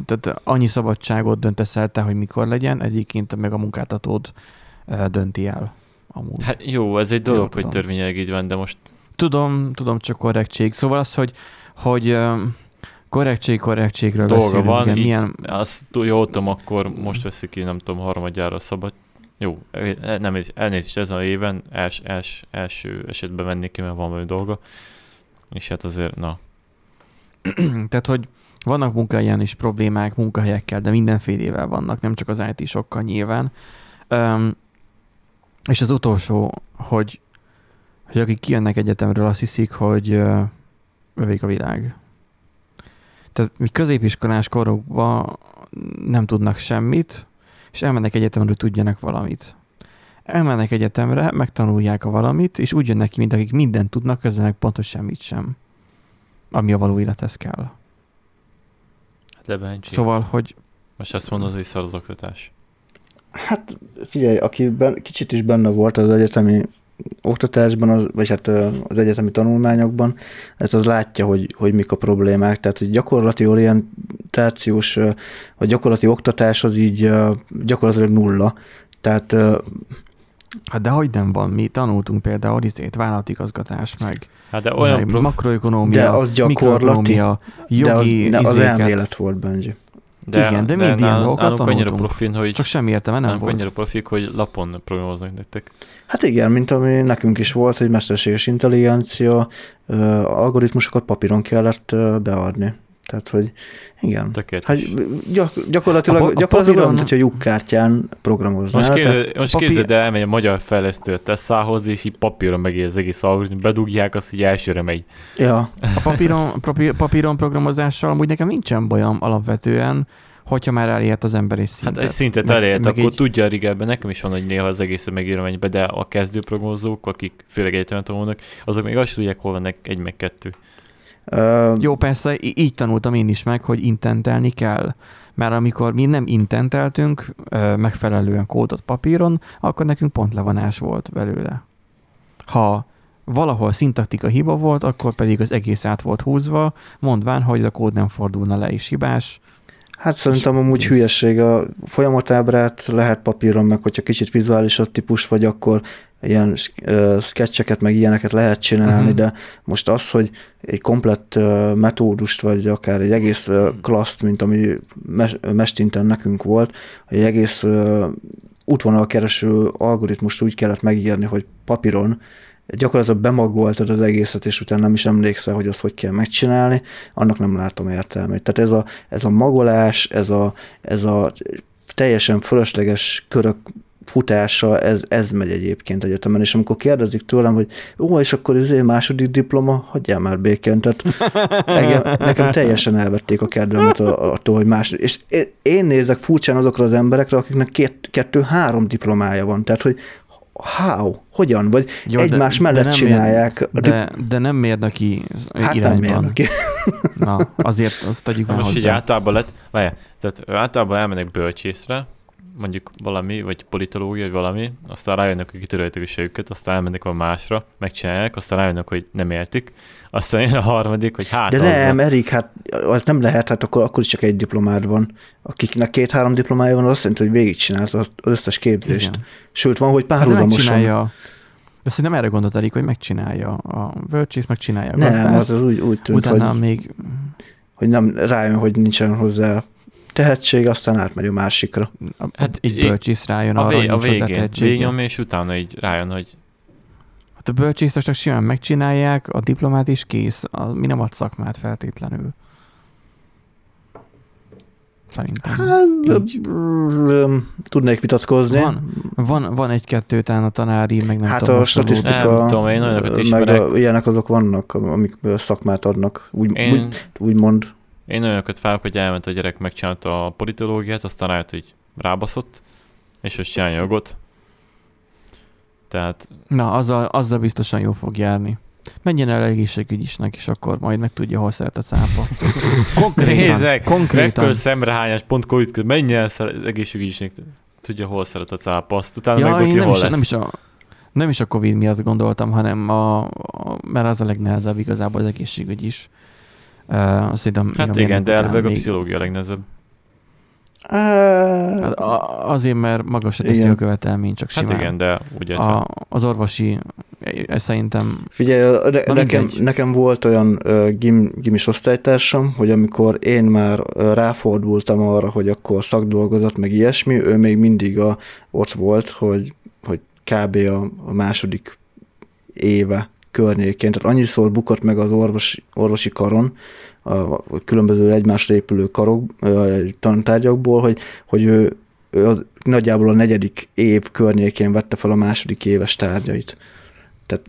Speaker 1: tehát annyi szabadságot döntesz el te, hogy mikor legyen, egyébként meg a munkáltatód ö, dönti el. Amúgy.
Speaker 2: Hát jó, ez egy dolog,
Speaker 1: Jól
Speaker 2: hogy
Speaker 1: tudom.
Speaker 2: törvényileg így van, de most
Speaker 1: Tudom, tudom, csak korrektség. Szóval az, hogy, hogy ö, korrektség, korrektségről
Speaker 2: dolga
Speaker 1: beszélünk,
Speaker 2: van,
Speaker 1: igen, milyen,
Speaker 2: azt jól tudom, akkor most veszik ki, nem tudom, harmadjára szabad. Jó, eh, nem, elnézést ezen a éven, els, els, első esetben vennék ki, mert van valami dolga. És hát azért, na,
Speaker 1: Tehát, hogy vannak munkahelyen is problémák munkahelyekkel, de mindenfélével vannak, nem csak az IT-sokkal nyilván. Um, és az utolsó, hogy, hogy akik kijönnek egyetemről, azt hiszik, hogy uh, övék a világ. Tehát mi középiskolás korukban nem tudnak semmit, és elmennek egyetemre, hogy tudjanak valamit. Elmennek egyetemre, megtanulják a valamit, és úgy jönnek ki, mint akik mindent tudnak, közben meg pont, hogy semmit sem. Ami a való élethez kell.
Speaker 2: hát lebehentség.
Speaker 1: Szóval, hogy
Speaker 2: Most azt mondod, hogy szar az oktatás.
Speaker 3: Hát figyelj, aki ben, kicsit is benne volt az egyetemi oktatásban, az, vagy hát az egyetemi tanulmányokban, ez az látja, hogy, hogy mik a problémák. Tehát, hogy gyakorlati orientációs, vagy gyakorlati oktatás az így gyakorlatilag nulla. Tehát
Speaker 1: hát de hogy nem van, mi tanultunk például izét, vállalatigazgatás, meg,
Speaker 2: Hát de olyan
Speaker 1: meg
Speaker 2: prof...
Speaker 1: makroökonómia,
Speaker 3: De az gyakorlati.
Speaker 1: mikroökonómia,
Speaker 3: de az,
Speaker 1: jogi
Speaker 3: ne, az
Speaker 1: izéket.
Speaker 3: elmélet volt, Benji.
Speaker 2: De,
Speaker 1: igen, de mind ilyen dolgokat
Speaker 2: nálunk annyira
Speaker 1: tanultunk.
Speaker 2: profin, hogy
Speaker 1: Csak semmi értelme nem volt.
Speaker 2: annyira profik, hogy lapon programoznak nektek.
Speaker 3: Hát igen, mint ami nekünk is volt, hogy mesterséges intelligencia, algoritmusokat papíron kellett beadni. Tehát, hogy igen.
Speaker 2: Tökéletes.
Speaker 3: Hát gyak, gyakorlatilag,
Speaker 1: A a
Speaker 3: gyakorlatilag olyan,
Speaker 1: papíron-
Speaker 3: mint hogyha lyukkártyán programoznál.
Speaker 2: Most,
Speaker 3: tehát-
Speaker 2: képzeld, most
Speaker 1: papi-
Speaker 2: képzeld el, elmegy a magyar fejlesztő a Tessához, és így papíron megér az egész algoritmus, bedugják, azt így elsőre megy.
Speaker 3: Ja,
Speaker 1: A papíron, papír, papíron programozással amúgy nekem nincsen bajom alapvetően, hogyha már elért az emberi szintet.
Speaker 2: Hát egy szintet
Speaker 1: Meg-
Speaker 2: elért,
Speaker 1: meg
Speaker 2: akkor
Speaker 1: így-
Speaker 2: tudja a rigelben, nekem is van, hogy néha az egészet megírom ennyibe, de a kezdőprogramozók, akik főleg egyetemen tanulnak, azok még azt tudják, hol van egy meg kettő.
Speaker 3: Ö,
Speaker 1: Jó, persze, így tanultam én is meg, hogy intentelni kell. Mert amikor mi nem intenteltünk ö, megfelelően kódot papíron, akkor nekünk pont levonás volt belőle. Ha valahol szintaktika hiba volt, akkor pedig az egész át volt húzva, mondván, hogy a kód nem fordulna le is hibás.
Speaker 3: Hát szerintem amúgy hülyeség. A folyamatábrát lehet papíron, meg hogyha kicsit vizuálisabb típus vagy, akkor ilyen uh, sketcheket, meg ilyeneket lehet csinálni, uh-huh. de most az, hogy egy komplett uh, metódust, vagy akár egy egész uh, klaszt, mint ami mes- mestinten nekünk volt, egy egész uh, útvonalkereső algoritmust úgy kellett megírni, hogy papíron gyakorlatilag bemagoltad az egészet, és utána nem is emlékszel, hogy azt hogy kell megcsinálni, annak nem látom értelmét. Tehát ez a, ez a magolás, ez a, ez a teljesen fölösleges körök futása, ez, ez megy egyébként egyetemen, és amikor kérdezik tőlem, hogy ó, és akkor ez második diploma, hagyjál már békén, tehát engem, nekem teljesen elvették a kedvemet attól, hogy más, és én nézek furcsán azokra az emberekre, akiknek két, kettő-három diplomája van, tehát, hogy how, hogyan, vagy
Speaker 1: Jó,
Speaker 3: egymás mellett
Speaker 1: nem
Speaker 3: csinálják.
Speaker 1: Mér,
Speaker 3: a
Speaker 1: de, de nem mérnöki
Speaker 3: hát nem
Speaker 1: irányban.
Speaker 3: mérnöki.
Speaker 1: Na, azért azt tegyük
Speaker 2: Na
Speaker 1: már
Speaker 2: most így
Speaker 1: hozzá.
Speaker 2: általában lett, várjál, tehát általában elmennek bölcsészre, mondjuk valami, vagy politológia, vagy valami, aztán rájönnek, hogy kitörölték a sejüket, aztán elmennek a másra, megcsinálják, aztán rájönnek, hogy nem értik, aztán jön a harmadik, hogy hát
Speaker 3: De nem, Erik, hát az nem lehet, hát akkor, akkor is csak egy diplomád van. Akiknek két-három diplomája van, az azt jelenti, hogy végigcsinált az összes képzést.
Speaker 1: Igen.
Speaker 3: Sőt, van, hogy
Speaker 1: Hát de
Speaker 3: párhuzamosan.
Speaker 1: megcsinálja. De szerintem erre gondolt Erik, hogy megcsinálja a bölcsész, megcsinálja a
Speaker 3: nem,
Speaker 1: gazdász,
Speaker 3: az, az úgy, úgy tűnt,
Speaker 1: utána
Speaker 3: hogy,
Speaker 1: még
Speaker 3: hogy nem rájön, hogy nincsen hozzá tehetség, aztán átmegy a másikra.
Speaker 1: a,
Speaker 2: Hát
Speaker 1: hát egy
Speaker 2: í-
Speaker 1: bölcsész rájön
Speaker 2: a,
Speaker 1: arra,
Speaker 2: vé-
Speaker 1: hogy
Speaker 2: a végén, végnyom, és utána így rájön, hogy
Speaker 1: Hát a bölcsészesnek simán megcsinálják, a diplomát is kész, a, mi nem ad szakmát feltétlenül. Szerintem.
Speaker 3: Hát,
Speaker 1: Így.
Speaker 3: tudnék vitatkozni.
Speaker 1: Van, van, van egy-kettő talán a tanári, meg nem
Speaker 3: hát
Speaker 1: tudom,
Speaker 3: a
Speaker 1: hasonló-
Speaker 3: statisztika,
Speaker 2: Nem tudom, én
Speaker 3: meg a, ilyenek azok vannak, amik szakmát adnak, úgy,
Speaker 2: én,
Speaker 3: úgy, úgymond.
Speaker 2: Én olyanokat fel, hogy elment a gyerek, megcsinálta a politológiát, aztán rájött, hogy rábaszott, és most csinálja jogot. Tehát
Speaker 1: Na, azzal, azzal biztosan jó fog járni. Menjen el egészségügyisnek, és akkor majd meg tudja, hol szeret a cápa. Konkrétan.
Speaker 2: Nézek,
Speaker 1: konkrétan.
Speaker 2: Szemrehányás, pont covid menjen el egészségügyisnek, tudja, hol szeret a cápa, azt utána
Speaker 1: Ja,
Speaker 2: meg
Speaker 1: én
Speaker 2: ki,
Speaker 1: nem
Speaker 2: hol
Speaker 1: is,
Speaker 2: lesz.
Speaker 1: nem, is a, nem is a Covid miatt gondoltam, hanem a, a mert az a legnehezebb igazából az egészségügy is. Uh, azt hiszem,
Speaker 2: Hát igen, de elvileg a pszichológia legnehezebb.
Speaker 1: Hát a- azért, mert magas a teszi
Speaker 3: Igen.
Speaker 1: a követelmény, csak
Speaker 2: Hát
Speaker 1: simán.
Speaker 2: igen, de értve.
Speaker 1: a, az orvosi, ez szerintem
Speaker 3: Figyelj, ne, nekem, nekem volt olyan uh, gim, gimis osztálytársam, hogy amikor én már uh, ráfordultam arra, hogy akkor szakdolgozat, meg ilyesmi, ő még mindig a, ott volt, hogy, hogy kb. A, a második éve környékén, tehát annyiszor bukott meg az orvos, orvosi karon, a, különböző egymásra épülő karok, tantárgyakból, hogy, hogy ő, ő az, nagyjából a negyedik év környékén vette fel a második éves tárgyait. Tehát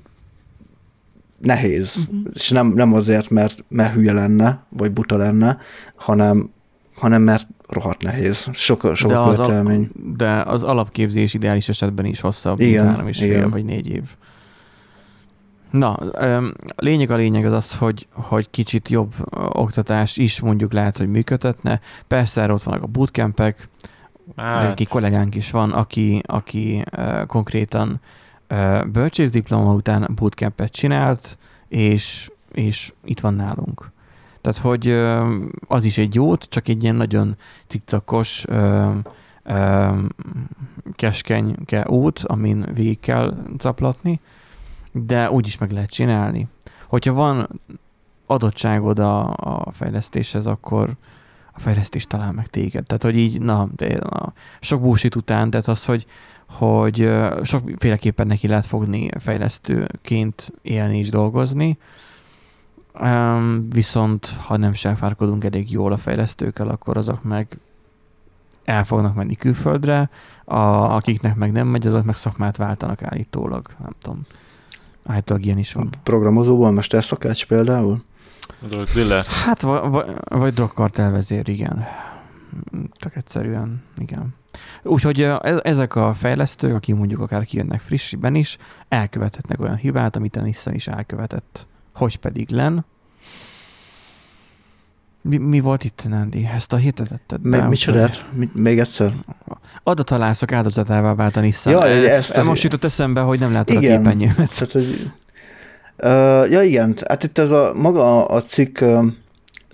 Speaker 3: nehéz.
Speaker 1: Mhm.
Speaker 3: És nem, nem azért, mert, mert hülye lenne, vagy buta lenne, hanem, hanem mert rohadt nehéz. Sok, sok
Speaker 1: de
Speaker 3: a
Speaker 1: az,
Speaker 3: követelmény.
Speaker 1: al- de az alapképzés ideális esetben is hosszabb,
Speaker 3: Igen,
Speaker 1: mint három és fél
Speaker 3: igen.
Speaker 1: vagy négy év. Na, lényeg a lényeg az az, hogy, hogy kicsit jobb oktatás is mondjuk lehet, hogy működhetne. Persze erre ott vannak a bootcampek, hát. Aki kollégánk is van, aki, aki konkrétan bölcsészdiploma után bootcampet csinált, és, és itt van nálunk. Tehát, hogy az is egy jót, csak egy ilyen nagyon cikcakos, keskenyke út, amin végig kell caplatni, de úgy is meg lehet csinálni. Hogyha van adottságod a, a fejlesztéshez, akkor a fejlesztés talál meg téged. Tehát, hogy így, na, de na sok bullshit után, tehát az, hogy, hogy sokféleképpen neki lehet fogni fejlesztőként élni és dolgozni, um, viszont ha nem sáfárkodunk elég jól a fejlesztőkkel, akkor azok meg el fognak menni külföldre, a, akiknek meg nem megy, azok meg szakmát váltanak állítólag, nem tudom. Állítólag ilyen is van.
Speaker 3: Programozóban mesterszakács például?
Speaker 2: Driller.
Speaker 1: Hát, vagy, vagy, vagy drogkartel vezér, igen. Csak egyszerűen, igen. Úgyhogy e- ezek a fejlesztők, akik mondjuk akár kijönnek frissiben is, elkövethetnek olyan hibát, amit a Nissan is elkövetett. Hogy pedig len. Mi, mi volt itt, Nandi? Ezt a hirdetted be?
Speaker 3: Mi,
Speaker 1: hogy-
Speaker 3: micsodát? Mi, még egyszer?
Speaker 1: Adatalások áldozatává vált a Nissan.
Speaker 3: Ja,
Speaker 1: E-
Speaker 3: ezt a-
Speaker 1: Most jutott eszembe, hogy nem látod
Speaker 3: Igen.
Speaker 1: a képernyőmet.
Speaker 3: Tehát, hogy, uh, ja igen, hát itt ez a maga a cikk uh,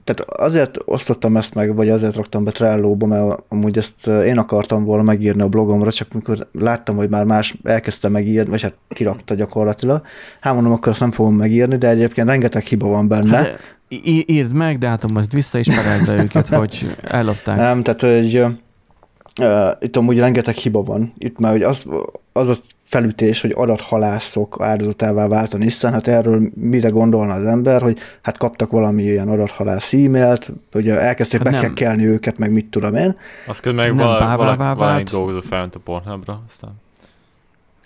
Speaker 3: tehát azért osztottam ezt meg, vagy azért raktam be Trello-ba, mert amúgy ezt én akartam volna megírni a blogomra, csak mikor láttam, hogy már más elkezdte megírni, vagy hát kirakta gyakorlatilag, hát mondom, akkor azt nem fogom megírni, de egyébként rengeteg hiba van benne. Hát,
Speaker 1: írd meg, de hát most vissza is őket, hogy ellopták.
Speaker 3: Nem, tehát hogy Uh, itt amúgy rengeteg hiba van. Itt már, hogy az, az a felütés, hogy adathalászok áldozatává vált a Nissan, hát erről mire gondolna az ember, hogy hát kaptak valami ilyen adathalász e-mailt, hogy elkezdték hát bekekkelni őket, meg mit tudom én.
Speaker 2: Azt közben meg val- valaki, valaki dolgozó felment a Pornhubra, aztán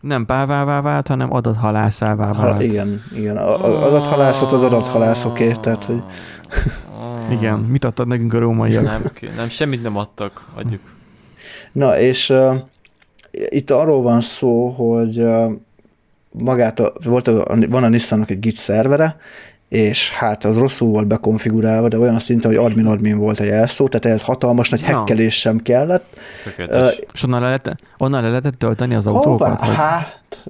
Speaker 1: nem pávává vált, hanem adathalászává vált. Ha,
Speaker 3: igen, igen. A, a adathalászat az adathalászoké, tehát hogy...
Speaker 1: igen, mit adtad nekünk a rómaiak?
Speaker 2: Nem, nem, semmit nem adtak, adjuk.
Speaker 3: Na, és uh, itt arról van szó, hogy uh, magát a, volt a, van a Nissannak egy git szervere, és hát az rosszul volt bekonfigurálva, de olyan szinten, hogy admin-admin volt a jelszó, tehát ehhez hatalmas nagy hekkelés sem kellett.
Speaker 2: Uh,
Speaker 1: és onnan le, lehetett, onnan le lehetett tölteni az autókat?
Speaker 3: Hoppá, hát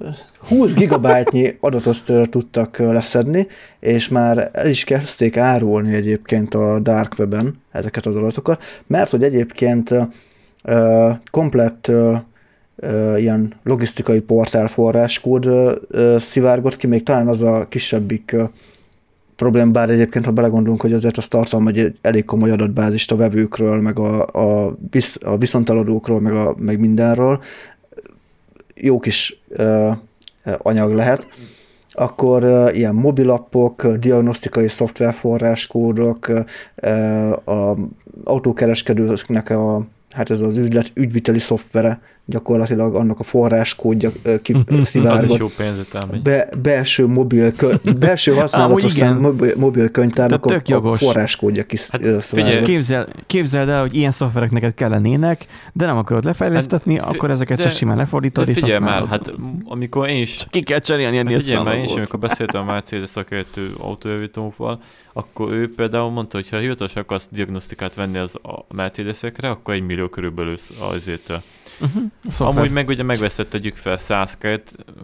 Speaker 3: 20 gigabájtnyi adatot tudtak leszedni, és már el is kezdték árulni egyébként a Dark Web-en ezeket az adatokat, mert hogy egyébként uh, komplett ilyen logisztikai portál forráskód szivárgott ki, még talán az a kisebbik problém, bár egyébként, ha belegondolunk, hogy azért az tartalma egy elég komoly adatbázist a vevőkről, meg a, a, visz, a viszonteladókról, meg, a, meg mindenről, jó kis anyag lehet, akkor ilyen mobilappok, diagnosztikai szoftverforráskódok, uh, a autókereskedőknek a hát ez az ügylet, ügyviteli szoftvere, gyakorlatilag annak a forráskódja szivárgott.
Speaker 2: Az is jó pénzet
Speaker 3: Be, belső mobil, kö, belső használatos mobil, mobil könyvtárnak a, a forráskódja kis hát,
Speaker 1: figyelj, képzel, képzeld el, hogy ilyen szoftverek neked kellenének, de nem akarod lefejlesztetni, hát, akkor ezeket de, csak simán lefordítod de és
Speaker 2: figyelj már, hát amikor én is...
Speaker 1: Csak ki kell cserélni ennél
Speaker 2: hát figyelj már, én is, amikor beszéltem a Mercedes szakértő autójavítóval, akkor ő például mondta, hogy ha hivatalosan akarsz diagnosztikát venni az a Mercedesekre, akkor egy millió körülbelül azért Uh-huh. Szóval Amúgy meg ugye megveszett tegyük fel 100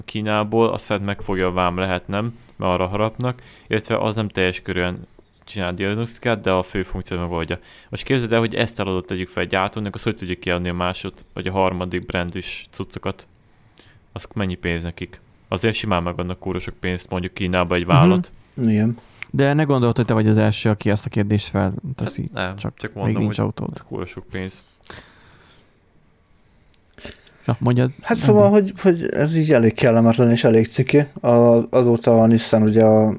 Speaker 2: Kínából, aztán meg fogja a vám lehet nem, mert arra harapnak, illetve az nem teljes körülön csinál diagnosztikát, de a fő funkció megoldja. Most képzeld el, hogy ezt eladott tegyük fel egy gyártónak, azt hogy tudjuk kiadni a másod, vagy a harmadik brand is cuccokat. Az mennyi pénz nekik? Azért simán megadnak kúrosok pénzt mondjuk Kínába egy vállalat.
Speaker 3: Uh-huh. Igen.
Speaker 1: De ne gondolt, hogy te vagy az első, aki ezt a kérdést felteszi.
Speaker 2: Nem, csak, csak mondom, még nincs hogy autód. ez sok pénz.
Speaker 1: Na, mondjad.
Speaker 3: Hát szóval, hogy, hogy ez így elég kellemetlen és elég ciki. azóta a Nissan ugye a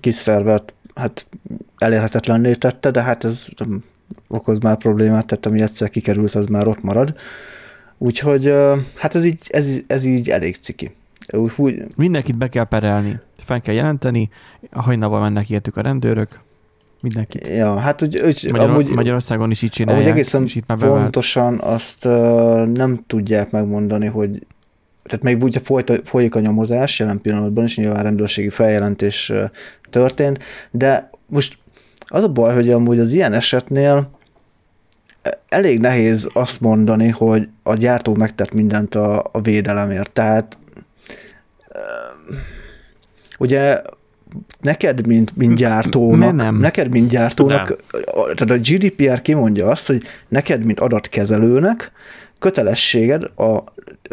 Speaker 3: kis szervert hát elérhetetlenné tette, de hát ez okoz már problémát, tehát ami egyszer kikerült, az már ott marad. Úgyhogy hát ez így, ez, ez így elég ciki.
Speaker 1: Úgy, Mindenkit be kell perelni, fel kell jelenteni, hajnalban mennek értük a rendőrök, mindenkit.
Speaker 3: Ja, hát úgy, úgy
Speaker 1: Magyar, amúgy, Magyarországon is így csinálják. Amúgy
Speaker 3: egészen és itt már pontosan azt uh, nem tudják megmondani, hogy tehát még ugye folyt, folyik a nyomozás jelen pillanatban is, nyilván rendőrségi feljelentés uh, történt, de most az a baj, hogy amúgy az ilyen esetnél elég nehéz azt mondani, hogy a gyártó megtett mindent a, a védelemért. Tehát uh, ugye neked, mint, mint gyártónak, nem. neked, mint gyártónak, nem. tehát a GDPR kimondja azt, hogy neked, mint adatkezelőnek kötelességed a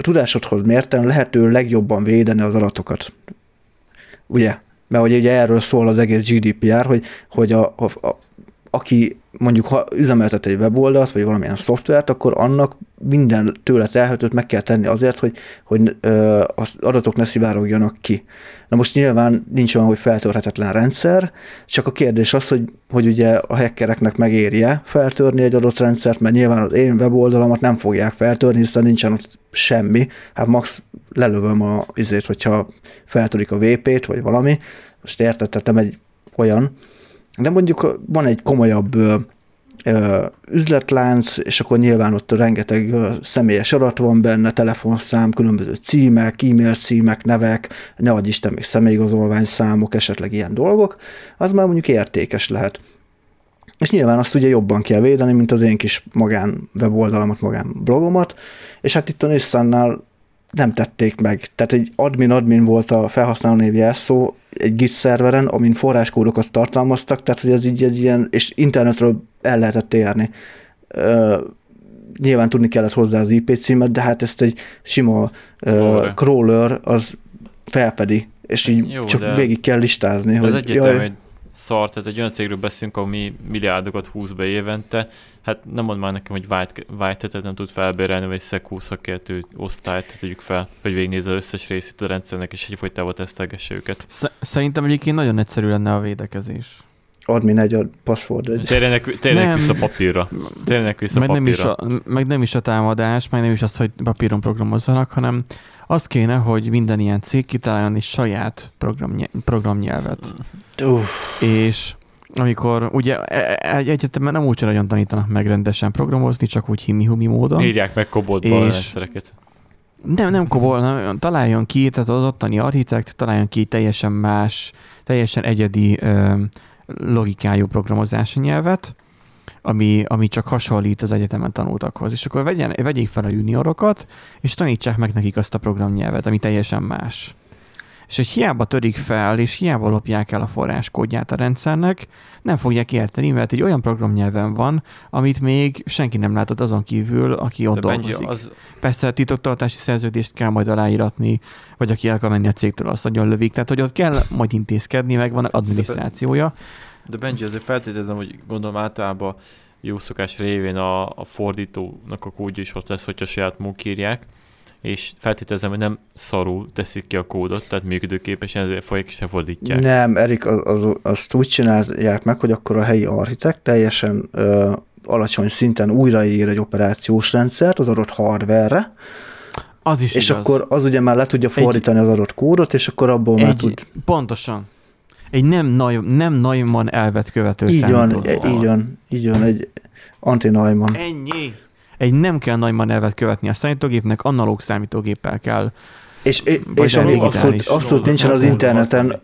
Speaker 3: tudásodhoz mérten lehető legjobban védeni az adatokat. Ugye? Mert ugye erről szól az egész GDPR, hogy, hogy a, a, a, aki mondjuk ha üzemeltet egy weboldalt, vagy valamilyen szoftvert, akkor annak minden tőle telhetőt meg kell tenni azért, hogy, hogy az adatok ne szivárogjanak ki. Na most nyilván nincs olyan, hogy feltörhetetlen rendszer, csak a kérdés az, hogy, hogy ugye a hackereknek megérje feltörni egy adott rendszert, mert nyilván az én weboldalamat nem fogják feltörni, hiszen nincsen ott semmi. Hát max lelövöm a izét, hogyha feltörik a VP-t, vagy valami. Most nem egy olyan, de mondjuk van egy komolyabb üzletlánc, és akkor nyilván ott rengeteg személyes adat van benne, telefonszám, különböző címek, e-mail címek, nevek, ne adj Isten, még személyigazolvány számok, esetleg ilyen dolgok, az már mondjuk értékes lehet. És nyilván azt ugye jobban kell védeni, mint az én kis magán weboldalamat, magán blogomat, és hát itt a Nissannál nem tették meg. Tehát egy admin-admin volt a felhasználó név jelszó egy Git szerveren, amin forráskódokat tartalmaztak, tehát hogy ez így egy ilyen, és internetről el lehetett érni. Uh, nyilván tudni kellett hozzá az IP címet, de hát ezt egy sima uh, crawler az felfedi, és így Jó, csak végig kell listázni.
Speaker 2: hogy, egyetem, hogy szar, tehát egy olyan cégről beszélünk, ami milliárdokat húz be évente, hát nem mond már nekem, hogy white, white nem tud felbérelni, vagy szekú szakértő osztályt tegyük fel, hogy végignézze az összes részét a rendszernek, és egyfolytában tesztelgesse őket.
Speaker 1: Szerintem egyébként nagyon egyszerű lenne a védekezés.
Speaker 3: Admin egy a password egy.
Speaker 2: Térjenek, térjenek vissza papírra. Térjenek vissza
Speaker 1: meg
Speaker 2: papírra.
Speaker 1: Nem is a, meg nem is a támadás, meg nem is az, hogy papíron programozzanak, hanem az kéne, hogy minden ilyen cég kitaláljon egy saját programny- programnyelvet. Uff. És amikor ugye e, e, egy egyetemben nem úgy nagyon tanítanak meg rendesen programozni, csak úgy himi-humi módon.
Speaker 2: Írják meg koboltba és... rendszereket.
Speaker 1: Nem, nem kobol, nem, találjon ki, tehát az ottani architekt találjon ki teljesen más, teljesen egyedi ö, logikájú programozási nyelvet, ami, ami csak hasonlít az egyetemen tanultakhoz. És akkor vegyen, vegyék fel a juniorokat, és tanítsák meg nekik azt a programnyelvet, ami teljesen más. És hogy hiába törik fel, és hiába lopják el a forráskódját a rendszernek, nem fogják érteni, mert egy olyan programnyelven van, amit még senki nem látott azon kívül, aki ott De dolgozik. Az... Persze titoktartási szerződést kell majd aláíratni, vagy aki el kell menni a cégtől, azt nagyon lövik. Tehát, hogy ott kell majd intézkedni, meg van adminisztrációja.
Speaker 2: De Benji, azért feltételezem, hogy gondolom általában jó szokás révén a, a fordítónak a kódja is ott lesz, hogyha saját mók írják, és feltételezem, hogy nem szarul teszik ki a kódot, tehát működőképesen, ezért folyik és fordítják.
Speaker 3: Nem, Erik, az, az, azt úgy csinálják meg, hogy akkor a helyi architekt teljesen ö, alacsony szinten újraír egy operációs rendszert az adott hardware
Speaker 1: az is
Speaker 3: És
Speaker 1: igaz.
Speaker 3: akkor az ugye már le tudja fordítani egy, az adott kódot, és akkor abból egy, már tud...
Speaker 1: Pontosan egy nem, Neumann, nem Neumann elvet követő
Speaker 3: így van, így van, így van, egy anti-Neumann.
Speaker 1: Ennyi. Egy nem kell Neumann elvet követni a számítógépnek, analóg számítógéppel kell.
Speaker 3: És, és ami abszolút, abszolút nincsen az interneten,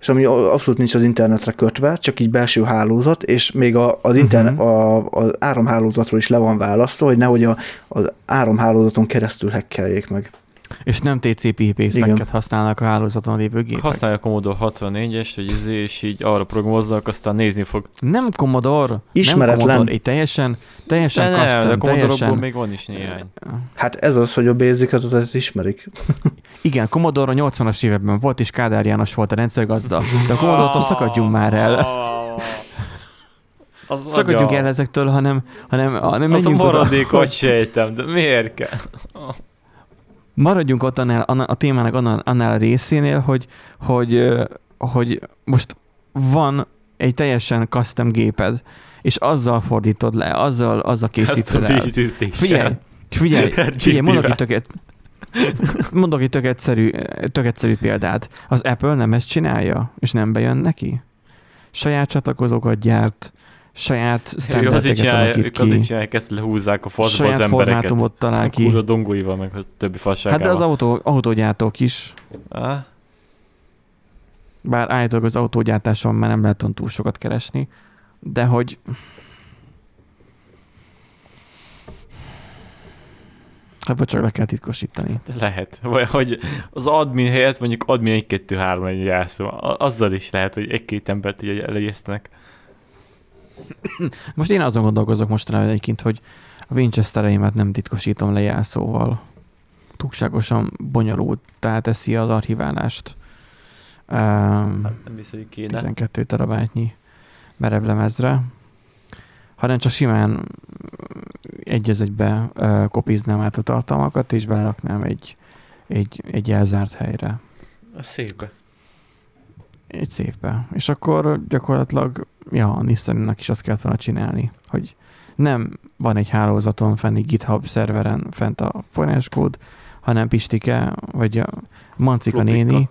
Speaker 3: és ami abszolút nincs az internetre kötve, csak így belső hálózat, és még a, az, internet, uh-huh. a, az áramhálózatról is le van választva, hogy nehogy a, az áramhálózaton keresztül hekkeljék meg.
Speaker 1: És nem TCP/IP stacket használnak a hálózaton lévő gépek.
Speaker 2: Használja a Commodore 64-est, hogy izé, és így arra programozzak, aztán nézni fog.
Speaker 1: Nem Commodore.
Speaker 3: Ismeretlen. Nem Commodore,
Speaker 1: teljesen, teljesen
Speaker 2: de
Speaker 1: custom,
Speaker 2: ne,
Speaker 1: de teljesen...
Speaker 2: még van is néhány.
Speaker 3: Hát ez az, hogy a Basic az, az ismerik.
Speaker 1: Igen, Commodore a 80-as években volt, és Kádár János volt a rendszergazda. De a Commodore-tól szakadjunk már el. Az Szakadjunk el ezektől, hanem, hanem, hanem
Speaker 2: az a maradékot sejtem, de miért kell?
Speaker 1: maradjunk ott annál, a témának annál, annál a részénél, hogy, hogy, hogy most van egy teljesen custom géped, és azzal fordítod le, azzal, azzal készíted el. Figyelj, figyelj, figyelj, mondok itt töket, mondok itt tök egyszerű, tök egyszerű példát. Az Apple nem ezt csinálja, és nem bejön neki? Saját csatlakozókat gyárt, saját standardeket. Azért
Speaker 2: csinálják, ezt lehúzzák a faszba saját az embereket. formátumot
Speaker 1: talál ki.
Speaker 2: Kúra dongóival, meg a többi fasságával.
Speaker 1: Hát de az autó, autógyártók is. Ah. Bár állítólag az autógyártáson már nem lehet túl sokat keresni, de hogy Hát vagy csak le kell titkosítani.
Speaker 2: Lehet. Vagy hogy az admin helyett mondjuk admin 1-2-3 egy jelszó. Azzal is lehet, hogy egy-két embert így elegyeztenek.
Speaker 1: Most én azon gondolkozok mostanában egyébként, hogy a Winchestereimet nem titkosítom le jelszóval. Túlságosan bonyolult, tehát teszi az archiválást. Um,
Speaker 2: hát nem visz, hogy kéne.
Speaker 1: 12 terabájtnyi merevlemezre. Hanem csak simán egy az egybe uh, kopiznám át a tartalmakat, és beleraknám egy, egy, egy elzárt helyre.
Speaker 2: A szépbe
Speaker 1: egy szépbe. És akkor gyakorlatilag, ja, a nissan is azt kellett volna csinálni, hogy nem van egy hálózaton fenn egy GitHub szerveren fent a forráskód, hanem Pistike, vagy a Mancika Flopika. néni,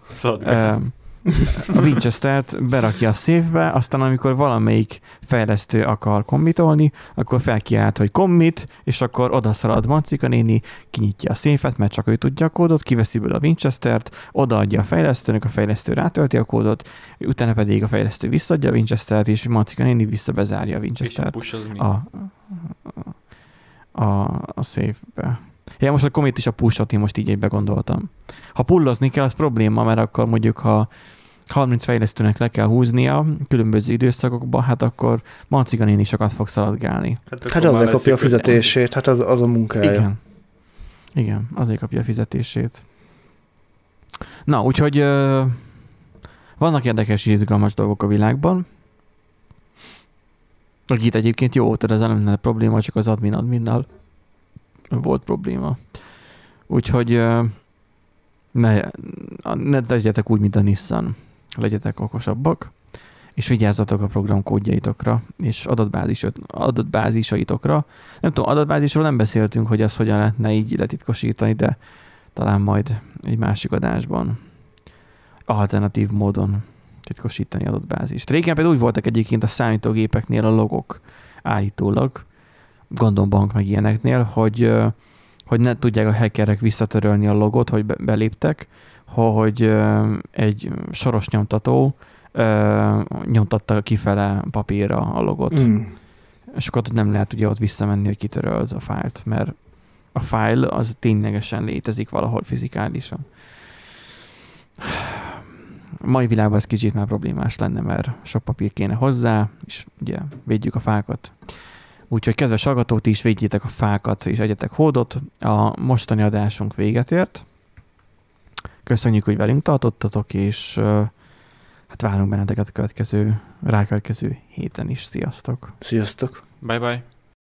Speaker 1: a Winchester-t berakja a széfbe, aztán amikor valamelyik fejlesztő akar kommitolni, akkor felkiált, hogy commit, és akkor odaszalad Mancika néni, kinyitja a széfet, mert csak ő tudja a kódot, kiveszi belőle a Winchester-t, odaadja a fejlesztőnek, a fejlesztő rátölti a kódot, utána pedig a fejlesztő visszaadja a Winchester-t, és Mancika néni visszabezárja a Winchester-t
Speaker 2: a,
Speaker 1: a, a, a széfbe. Ja, most a commit is a pushot, én most így egybe gondoltam. Ha pullozni kell, az probléma, mert akkor mondjuk, ha 30 fejlesztőnek le kell húznia különböző időszakokban, hát akkor Manciganén is sokat fog szaladgálni.
Speaker 3: Hát
Speaker 2: már
Speaker 3: azért kapja a fizetését, hát az, az a munkája.
Speaker 1: Igen. Igen, azért kapja a fizetését. Na, úgyhogy ö, vannak érdekes és izgalmas dolgok a világban. Akit egyébként jó, tehát ez nem lenne probléma, csak az admin adminnal volt probléma. Úgyhogy ne, ne legyetek úgy, mint a Nissan. Legyetek okosabbak, és vigyázzatok a program kódjaitokra, és adatbázis, adatbázisaitokra. Nem tudom, adatbázisról nem beszéltünk, hogy ezt hogyan lehetne így letitkosítani, de talán majd egy másik adásban alternatív módon titkosítani adatbázist. Régen például úgy voltak egyébként a számítógépeknél a logok állítólag, gondolom bank meg ilyeneknél, hogy, hogy ne tudják a hackerek visszatörölni a logot, hogy be- beléptek, hogy egy soros nyomtató nyomtatta kifele papírra a logot.
Speaker 3: Mm.
Speaker 1: És akkor ott nem lehet ugye ott visszamenni, hogy kitöröld a fájlt, mert a fájl az ténylegesen létezik valahol fizikálisan. A mai világban ez kicsit már problémás lenne, mert sok papír kéne hozzá, és ugye védjük a fákat. Úgyhogy kedves hallgatók, ti is védjétek a fákat, és egyetek hódot. A mostani adásunk véget ért. Köszönjük, hogy velünk tartottatok, és hát várunk benneteket a következő, rákövetkező héten is. Sziasztok!
Speaker 3: Sziasztok!
Speaker 2: Bye bye.